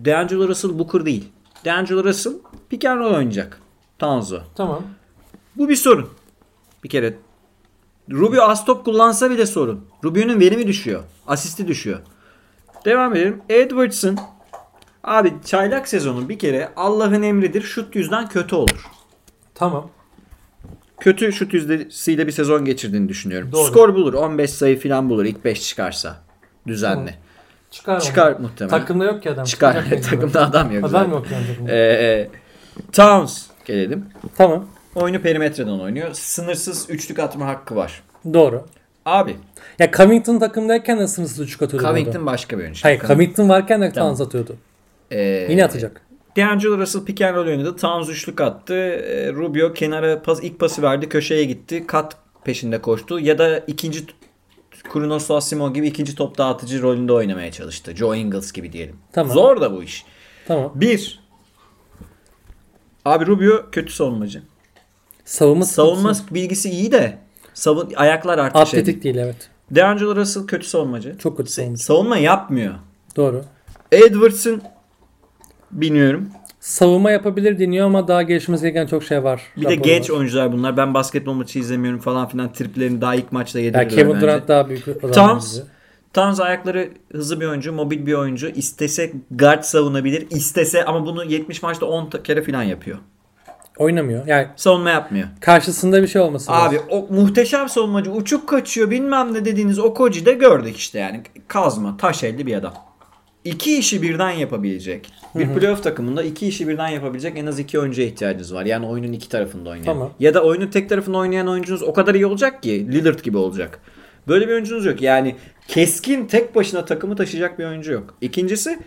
D'Angelo Russell Booker değil. D'Angelo Russell pick and roll oynayacak. Tanzo. Tamam. Bu bir sorun. Bir kere Rubio az top kullansa bile sorun. Rubio'nun verimi düşüyor. Asisti düşüyor. Devam edelim. Edwards'ın abi çaylak sezonu bir kere Allah'ın emridir şut yüzden kötü olur. Tamam. Kötü şut yüzdesiyle bir sezon geçirdiğini düşünüyorum. Doğru. Skor bulur. 15 sayı falan bulur. ilk 5 çıkarsa. Düzenli. Çıkar onu. Çıkar muhtemelen. Takımda yok ki adam. Çıkar. Takımda adam yok. Adam zaten. yok yani. Ee, Towns gelelim. Tamam. Oyunu perimetreden oynuyor. Sınırsız üçlük atma hakkı var. Doğru. Abi Ya Covington takımdayken de sınırsız üçlük atıyordu. Covington başka bir oyuncu. Hayır Covington varken de Tamam. Towns atıyordu. Ee, Yine atacak. D'Angelo Russell pick and roll oynadı. Towns üçlük attı. Ee, Rubio kenara pas, ilk pası verdi. Köşeye gitti. Kat peşinde koştu. Ya da ikinci Kronos Asimo gibi ikinci top dağıtıcı rolünde oynamaya çalıştı. Joe Ingles gibi diyelim. Tamam. Zor da bu iş. Tamam. Bir. Abi Rubio kötü savunmacı. Savunma Savunma bilgisi iyi de savun ayaklar artık şey. atletik değil evet. D'Angelo Russell kötü savunmacı. Çok kötü savunmacı. Savunma yapmıyor. Doğru. Edwards'ın bilmiyorum. Savunma yapabilir deniyor ama daha gelişmesi gereken çok şey var. Bir de genç var. oyuncular bunlar. Ben basketbol maçı izlemiyorum falan filan. Triplerini daha ilk maçta Ya yedirdiler Kevin. Durant daha büyük. Towns. Towns ayakları hızlı bir oyuncu, mobil bir oyuncu. İstese guard savunabilir. İstese ama bunu 70 maçta 10 ta- kere falan yapıyor. Oynamıyor. Yani Savunma yapmıyor. karşısında bir şey olması Abi lazım. o muhteşem savunmacı uçuk kaçıyor bilmem ne dediğiniz o koci de gördük işte yani. Kazma, taş elli bir adam. İki işi birden yapabilecek. Bir playoff takımında iki işi birden yapabilecek en az iki oyuncuya ihtiyacınız var. Yani oyunun iki tarafında oynayan. Tamam. Ya da oyunun tek tarafında oynayan oyuncunuz o kadar iyi olacak ki Lillard gibi olacak. Böyle bir oyuncunuz yok. Yani keskin tek başına takımı taşıyacak bir oyuncu yok. İkincisi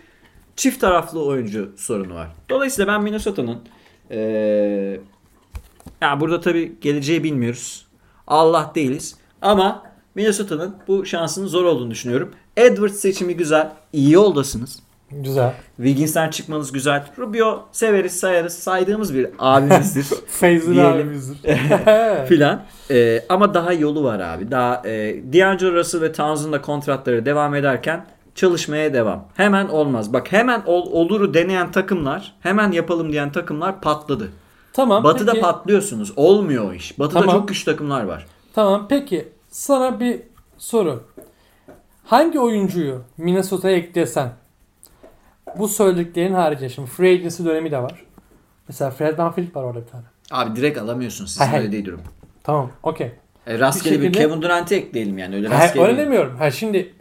çift taraflı oyuncu sorunu var. Dolayısıyla ben Minnesota'nın eee ya burada tabii geleceği bilmiyoruz. Allah değiliz. Ama Minnesota'nın bu şansının zor olduğunu düşünüyorum. Edwards seçimi güzel. İyi yoldasınız. Güzel. Wiggins'ten çıkmanız güzel. Rubio severiz sayarız. Saydığımız bir abimizdir. Diyelim. abimizdir. filan. Ee, ama daha yolu var abi. Daha e, D'Angelo Russell ve Townsend'ın da kontratları devam ederken çalışmaya devam. Hemen olmaz. Bak hemen ol, oluru deneyen takımlar, hemen yapalım diyen takımlar patladı. tamam. Batı'da peki, patlıyorsunuz. Olmuyor o iş. Batı'da Tamam. çok güçlü takımlar var. Tamam peki sana bir soru. Hangi oyuncuyu Minnesota'ya eklesen bu söylediklerin haricinde şimdi free agency dönemi de var. Mesela Fred VanVleet var orada bir tane. Abi direkt alamıyorsun. Sizin öyle değil durum. Tamam okey. E, rastgele bir, şekilde- Kevin Durant'i ekleyelim yani. Öyle Ha, rastgele öyle değil. demiyorum. Ha, şimdi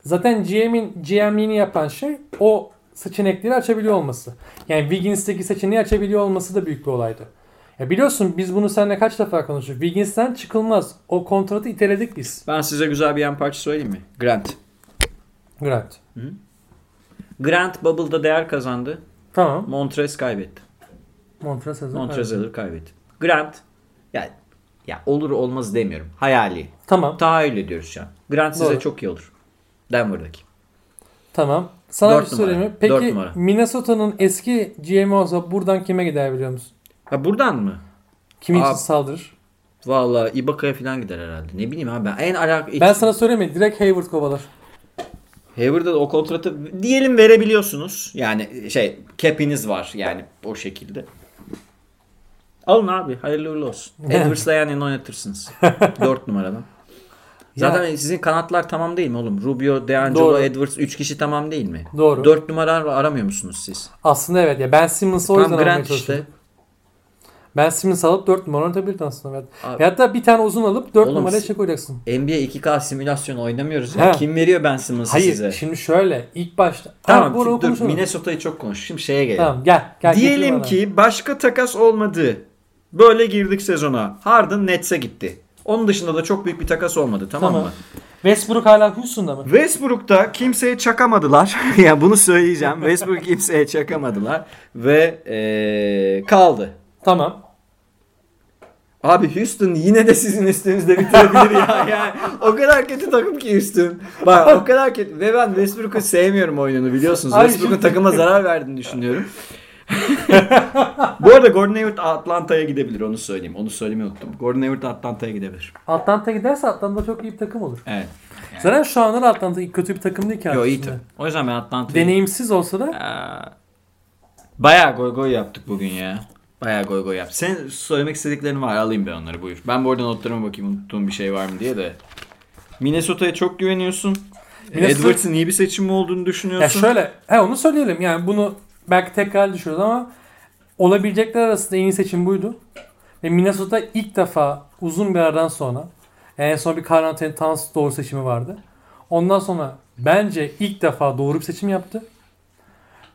zaten GM'in GM'liğini yapan şey o seçenekleri açabiliyor olması. Yani Wiggins'teki seçeneği açabiliyor olması da büyük bir olaydı. Ya biliyorsun biz bunu seninle kaç defa konuştuk. Wiggins'ten çıkılmaz. O kontratı iteledik biz. Ben size güzel bir yan parça söyleyeyim mi? Grant. Grant. Grant Bubble'da değer kazandı. Tamam. Montrez kaybetti. Montrezl Harrell. Montrezl Harrell kaybetti. Grant yani ya olur olmaz demiyorum. Hayali. Tamam. Tahayyül ediyoruz şu an. Grant size Doğru. çok iyi olur. Denver'daki. Tamam. Sana Dört bir sorayım. numara. Peki. Minnesota'nın eski GM'i olsa buradan kime gider biliyor musun? Ha buradan mı? Kimi için saldırır? Vallahi Ibaka'ya falan gider herhalde. Ne bileyim abi ben en alak... Ben sana söyleyeyim mi? Direkt Hayward kovalar. Hayward'a da o kontratı diyelim verebiliyorsunuz. Yani şey cap'iniz var yani o şekilde. Alın abi hayırlı uğurlu olsun. Edwards'la yani oynatırsınız. 4 numaradan. Zaten sizin kanatlar tamam değil mi oğlum? Rubio, D'Angelo, Doğru. Edwards 3 kişi tamam değil mi? Doğru. 4 numara aramıyor musunuz siz? Aslında evet ya Ben Simmons'ı o yüzden Tam almaya Grant çalışıyordum. işte. Ben Simmons alıp 4 numara oynatabilirdin aslında. Evet. Abi- hatta bir tane uzun alıp 4 Oğlum numaraya çek koyacaksın. NBA 2K simülasyon oynamıyoruz ya. Kim veriyor Ben Simmons'ı Hayır size? şimdi şöyle ilk başta. Tamam Ha, dur. Minnesota'yı çok konuş. Şimdi şeye gelelim. Tamam gel. gel Diyelim ki başka takas olmadı. Böyle girdik sezona. Harden Nets'e gitti. Onun dışında da çok büyük bir takas olmadı tamam, Tamam. mı? Westbrook hala Houston'da mı? Westbrook'ta kimseye çakamadılar. ya bunu söyleyeceğim. Westbrook kimseye çakamadılar ve eee, kaldı. Tamam. Abi Houston yine de sizin üstünüzde bitirebilir ya. Yani o kadar kötü takım ki Houston. Bak o kadar kötü. Ve ben Westbrook'u sevmiyorum oyununu biliyorsunuz. Westbrook'un takıma zarar verdiğini düşünüyorum. Bu arada Gordon Hayward Atlanta'ya gidebilir onu söyleyeyim. Onu söylemeyi unuttum. Gordon Hayward Atlanta'ya gidebilir. Atlanta giderse Atlanta çok iyi bir takım olur. Evet. Zaten şu anda da Atlanta kötü bir takım değil ki. Yo artık iyi. O yüzden ben Atlanta'yı... Deneyimsiz olsa da Ee, Bayağı goy goy yaptık bugün ya. Bayağı goy goy yaptık. Sen söylemek istediklerin var alayım ben onları buyur. Ben bu arada notlarıma bakayım unuttuğum bir şey var mı diye de. Minnesota'ya çok güveniyorsun. Minnesota- Edwards'ın iyi bir seçim olduğunu ya düşünüyorsun. şöyle he onu söyleyelim. Yani bunu belki tekrar düşüyoruz ama olabilecekler arasında en iyi seçim buydu. Ve Minnesota ilk defa uzun bir aradan sonra en son bir Carl Anthony Towns doğru seçimi vardı. Ondan sonra bence ilk defa doğru bir seçim yaptı.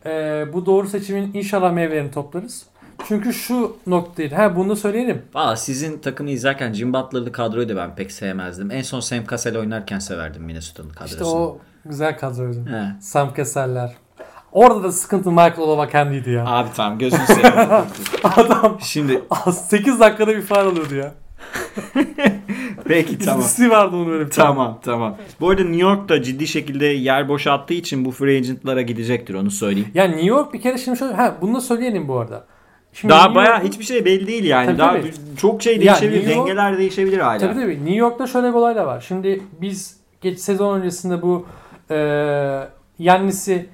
Ee, bu doğru seçimin inşallah meyvelerini toplarız. Çünkü şu noktaydı. Ha bunu da söyleyelim. Valla sizin takımı izlerken Jim Butler'lı kadroyu da ben pek sevmezdim. En son Sam Cassell oynarken severdim Minnesota'nın kadrosunu. İşte o güzel kadroydu. He. Sam Kesseller. Orada da sıkıntı Michael Olavakendi'ydi ya. Abi tamam gözünü seveyim. Adam Şimdi 8 dakikada bir faal alıyordu ya. peki tamam. İstatistiği vardı onun öyle bir. Tamam tamam. Bu arada New York da ciddi şekilde yer boşalttığı için bu free agent'lara gidecektir onu söyleyeyim. Ya New York bir kere şimdi şöyle ha bunu da söyleyelim bu arada. Şimdi Daha New bayağı York- hiçbir şey belli değil yani. Tabii, Daha tabii. çok şey değişebilir, York- dengeler değişebilir hala. Tabii tabii. New York'ta şöyle bir olay da var. Şimdi biz geç sezon öncesinde bu e, Yannis'i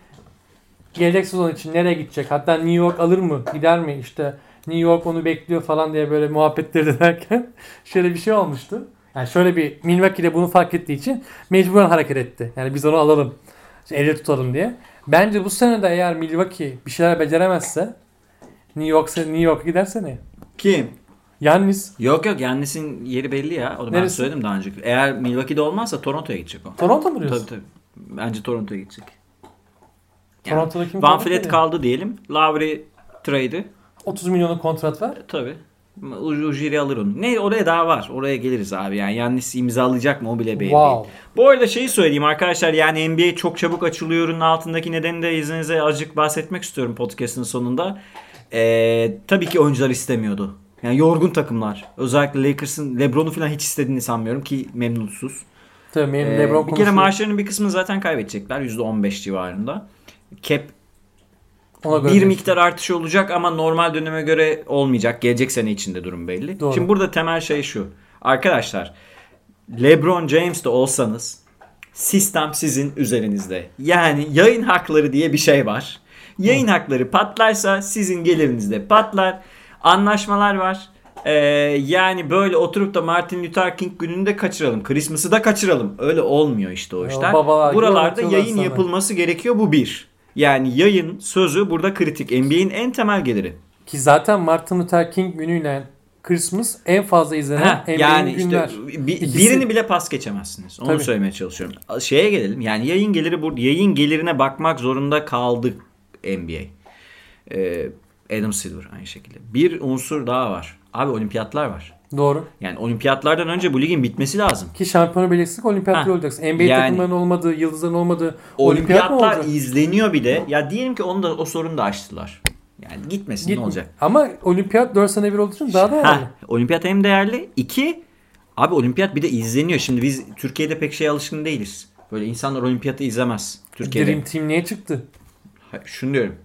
gelecek sezon için nereye gidecek? Hatta New York alır mı? Gider mi? İşte New York onu bekliyor falan diye böyle muhabbetleri dönerken şöyle bir şey olmuştu. Yani şöyle bir Milwaukee de bunu fark ettiği için mecburen hareket etti. Yani biz onu alalım. elde tutalım diye. Bence bu sene de eğer Milwaukee bir şeyler beceremezse New York New York'a giderse ne? Kim? Yannis Yok yok Yannis'in yeri belli ya. Onu ben Neresi? söyledim daha önce. Eğer Milwaukee'de olmazsa Toronto'ya gidecek o. Toronto mu diyorsun? Tabii tabii. Bence Toronto'ya gidecek. Yani Toronto'da kim Van Fleet kaldı diyelim. Lowry trade'i. 30 milyonluk kontrat var. E, Tabii. Ujiri alır onu. Ne oraya daha var. Oraya geliriz abi. Yani Yannis imzalayacak mı o bile belli değil. Wow. Bu arada şeyi söyleyeyim arkadaşlar yani NBA çok çabuk açılıyor'un altındaki nedeni de izninizle azıcık bahsetmek istiyorum podcast'ın sonunda. Ee, tabii ki oyuncular istemiyordu. Yani yorgun takımlar. Özellikle Lakers'ın LeBron'u falan hiç istediğini sanmıyorum ki memnunsuz. Tabii Ee, LeBron bir kere maaşlarının bir kısmını zaten kaybedecekler %15 civarında. Cap Ona göre bir miktar artış olacak ama normal döneme göre olmayacak. Gelecek sene içinde durum belli. Doğru. Şimdi burada temel şey şu. Arkadaşlar LeBron James de olsanız sistem sizin üzerinizde. Yani yayın hakları diye bir şey var. Yayın hakları patlarsa sizin gelirinizde patlar. Anlaşmalar var. Ee, yani böyle oturup da Martin Luther King gününü de kaçıralım. Christmas'ı da kaçıralım. Öyle olmuyor işte o işler. gibi Buralarda yayın sana. yapılması gerekiyor bu bir. Yani yayın sözü burada kritik. NBA'in en temel geliri. Ki zaten Martin Luther King günüyle Christmas en fazla izlenen Ha, NBA'nin yani günler. işte bi- İkisi. birini bile pas geçemezsiniz. Onu Tabii. söylemeye çalışıyorum. Şeye gelelim. Yani yayın geliri bu yayın gelirine bakmak zorunda kaldı NBA. Ee, Adam Silver aynı şekilde. Bir unsur daha var. Abi olimpiyatlar var. Doğru. Yani olimpiyatlardan önce bu ligin bitmesi lazım. Ki şampiyonu belirtsek olimpiyatlar olacaksın. NBA yani- takımlarının olmadığı, yıldızların olmadığı olimpiyat mı Olimpiyatlar olacak? izleniyor bir de. Ya diyelim ki onu da o sorunu da açtılar. Yani gitmesin Git- ne olacak? Ama olimpiyat 4 sene bir olduğu için daha da Ha, olimpiyat hem değerli. İki, abi olimpiyat bir de izleniyor. Şimdi biz Türkiye'de pek şey alışkın değiliz. Böyle insanlar olimpiyatı izlemez. Türkiye'de. Dream Team niye çıktı? Ha, Şunu diyorum.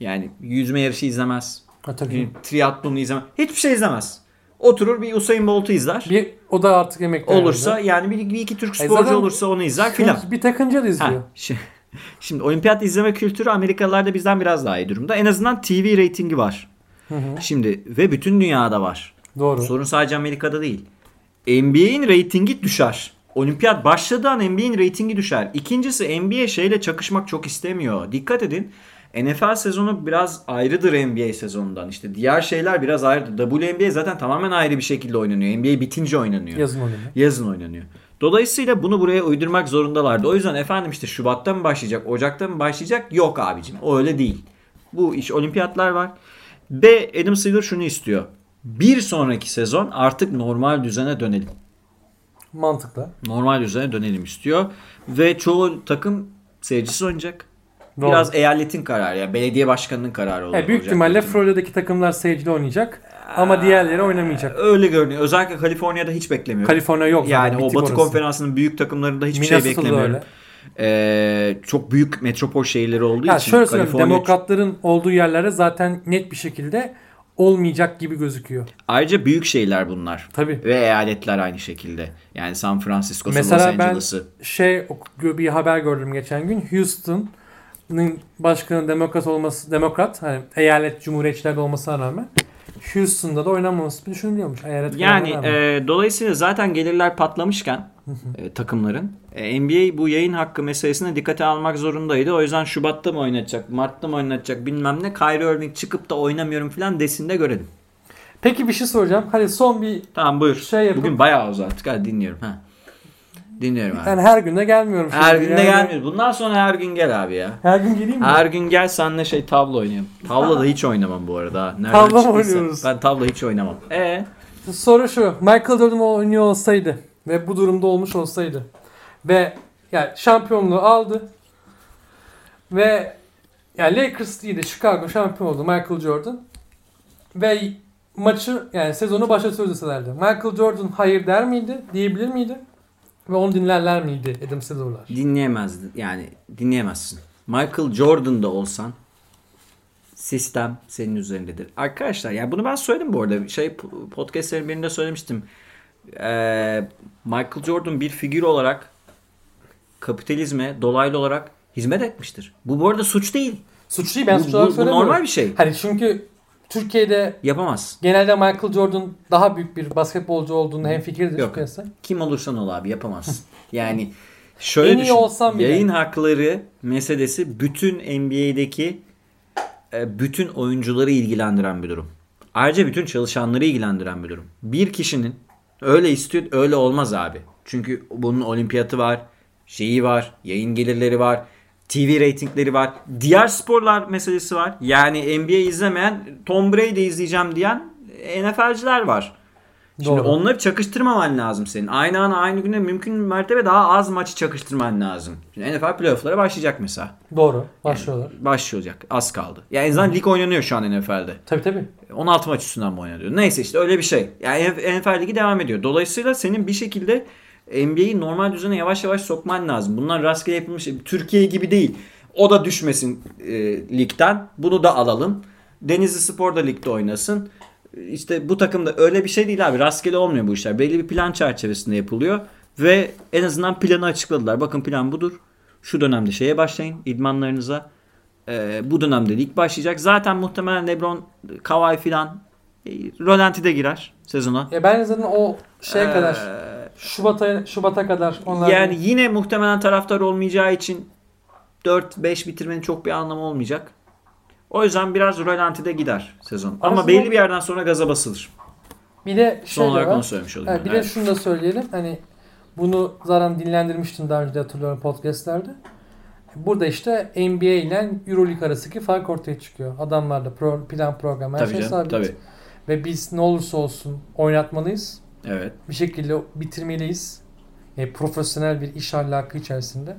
Yani yüzme yarışı izlemez. Ha, tabii. Triatlonu izlemez. Hiçbir şey izlemez. Oturur bir Usain Bolt'u izler. Bir, o da artık emekli. olursa herhalde. yani bir, bir iki Türk E sporcu zaten olursa onu izler filan. Bir takınca da Ha, izliyor. şi- Şimdi olimpiyat izleme kültürü Amerikalılarda bizden biraz daha iyi durumda. En azından TV reytingi var. Şimdi ve bütün dünyada var. Doğru. Sorun sadece Amerika'da değil. NBA'in reytingi düşer. Olimpiyat başladığı an NBA'in reytingi düşer. İkincisi NBA şeyle çakışmak çok istemiyor. Dikkat edin. NFL sezonu biraz ayrıdır NBA sezonundan. İşte diğer şeyler biraz ayrıdır. WNBA zaten tamamen ayrı bir şekilde oynanıyor. NBA bitince oynanıyor. Yazın oynuyor. Yazın oynanıyor. Dolayısıyla bunu buraya uydurmak zorundalardı. O yüzden efendim işte Şubat'ta mı başlayacak, Ocak'ta mı başlayacak? Yok abicim. O öyle değil. Bu iş olimpiyatlar var. Ve Adam Silver şunu istiyor. Bir sonraki sezon artık normal düzene dönelim. Mantıklı. Normal düzene dönelim istiyor. Ve çoğu takım seyircisiz oynayacak. Doğru. Biraz eyaletin kararı. Yani belediye başkanının kararı olacak. E, büyük ihtimalle Florida'daki takımlar seyircide oynayacak. Ama diğerleri oynamayacak. Öyle görünüyor. Özellikle Kaliforniya'da hiç beklemiyorum. Kaliforniya yok. Yani zaten, o Batı orası. Konferansı'nın büyük takımlarında hiçbir şey beklemiyorum. öyle. Ee, çok büyük metropol şehirleri olduğu Ya için şöyle söyleyeyim. Kaliforniya- Demokratların olduğu yerlere zaten net bir şekilde olmayacak gibi gözüküyor. Ayrıca büyük şehirler bunlar. Tabii. Ve eyaletler aynı şekilde. Yani San Francisco'su, Los Mesela ben Angeles'ı. şey bir haber gördüm geçen gün. Houston'ın başkanı demokrat olması demokrat hani eyalet cumhuriyetçilerde olmasına rağmen Houston'da da oynanmaması düşünülüyormuş. Eyalet Yani e, dolayısıyla zaten gelirler patlamışken e, takımların e, NBA bu yayın hakkı meselesine dikkate almak zorundaydı. O yüzden Şubat'ta mı oynatacak, Mart'ta mı oynatacak bilmem ne. Kyrie Irving çıkıp da oynamıyorum falan desin de görelim. Peki bir şey soracağım. Hadi son bir Tamam buyur. Şey yapıp- Bugün bayağı uzattık. Hadi dinliyorum. Ha. Dinliyorum abi. yani her gün de gelmiyorum. her gün de Yani gelmiyoruz. Bundan sonra her gün gel abi ya. Her gün geleyim mi? Her gün gel senle şey tavla oynayalım. Tavla da hiç oynamam bu arada. Nereden mı çıktıysa. oynuyoruz? Ben tavla hiç oynamam. E Soru şu. Michael Jordan oynuyor olsaydı ve bu durumda olmuş olsaydı ve yani şampiyonluğu aldı ve yani Lakers değil de Chicago şampiyon oldu Michael Jordan ve maçı yani sezonu başlatıyoruz deselerdi. Michael Jordan hayır der miydi? Diyebilir miydi? Ve onu dinlerler miydi Adam Silver'lar? dinleyemezdin. Yani dinleyemezsin. Michael Jordan'da olsan sistem senin üzerindedir. Arkadaşlar yani bunu ben söyledim bu arada. Şey podcastlerin birinde söylemiştim. Ee, Michael Jordan bir figür olarak kapitalizme dolaylı olarak hizmet etmiştir. Bu bu arada suç değil. Suç değil ben Bu- suç bu- olarak bu söylemiyorum. normal bir şey. Hani çünkü Türkiye'de Yapamaz. genelde Michael Jordan daha büyük bir basketbolcu olduğunu hemfikirdir Yok. piyasa. Kim olursan ol abi yapamazsın. Yani şöyle En düşün. olsam bile. Yayın hakları meselesi bütün NBA'deki e, bütün oyuncuları ilgilendiren bir durum. Ayrıca bütün çalışanları ilgilendiren bir durum. Bir kişinin öyle istiyor öyle olmaz abi. Çünkü bunun olimpiyatı var, şeyi var, yayın gelirleri var, TV reytingleri var. Diğer sporlar meselesi var. Yani NBA izlemeyen Tom Brady izleyeceğim diyen NFL'ciler var. Şimdi Doğru. onları çakıştırmaman lazım senin. Aynı ana aynı günde mümkün mertebe daha az maçı çakıştırman lazım. Şimdi NFL playoff'lara başlayacak mesela. Doğru. Başlıyorlar. Başlayacak. Az kaldı. Yani en azından lig oynanıyor şu an NFL'de. Tabii tabii. 16 maç üstünden mi oynanıyor? Neyse işte öyle bir şey. Yani NFL ligi devam ediyor. Dolayısıyla senin bir şekilde NBA'yi normal düzene yavaş yavaş sokman lazım. Bunlar rastgele yapılmış. Türkiye gibi değil. o da düşmesin e, ligden. Bunu da alalım. Denizli Spor da ligde oynasın. İşte bu takımda öyle bir şey değil abi. Rastgele olmuyor bu işler. Belli bir plan çerçevesinde yapılıyor. Ve en azından planı açıkladılar. Bakın plan budur. Şu dönemde şeye başlayın idmanlarınıza. Ee, bu dönemde lig başlayacak. Zaten muhtemelen LeBron, Kawhi filan e, rölantide girer sezona. Ya ben zaten o şeye Ee, kadar Şubat'a Şubat'a kadar onlar Yani yine muhtemelen taraftar olmayacağı için 4-5 bitirmenin çok bir anlamı olmayacak. O yüzden biraz rölantide gider sezon. Ama Aslında- belli bir yerden sonra gaza basılır. bir de Son şey de olarak var. onu söylemiş olayım. Evet, bir Evet. de şunu da söyleyelim. Hani bunu zaten dinlendirmiştim daha önce de hatırlıyorum podcastlerde. Burada işte NBA ile Euroleague arasındaki fark ortaya çıkıyor. Adamlarda pro, plan program her Tabii şey canım, sabit. tabii. Ve biz ne olursa olsun oynatmalıyız. Evet. Bir şekilde bitirmeliyiz. E, profesyonel bir iş ahlakı içerisinde.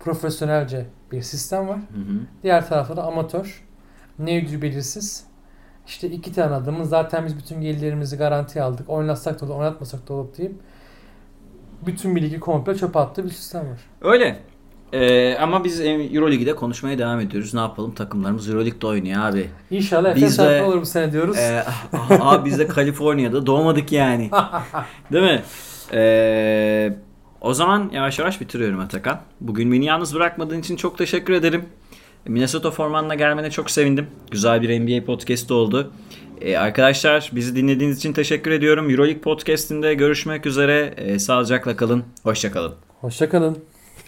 Profesyonelce bir sistem var. Hı hı. Diğer tarafta da amatör. Ne yüzü belirsiz. İşte iki tane adamın zaten biz bütün gelirlerimizi garantiye aldık. Oynatsak da olur, oynatmasak da olur deyip bütün bir ligi komple çöpe attığı bir sistem var. Öyle. Ee, ama biz Euroleague'de konuşmaya devam ediyoruz. Ne yapalım? Takımlarımız Euroleague'de oynuyor abi. İnşallah Biz Efes de- olur bu sene diyoruz. Ee, abi biz de Kaliforniya'da doğmadık yani. Değil mi? Ee, o zaman yavaş yavaş bitiriyorum Atakan. Bugün beni yalnız bırakmadığın için çok teşekkür ederim. Minnesota formanla gelmene çok sevindim. Güzel bir NBA podcast oldu. Ee, arkadaşlar bizi dinlediğiniz için teşekkür ediyorum. Euroleague podcastinde görüşmek üzere. Ee, sağlıcakla kalın. Hoşça kalın. Hoşçakalın.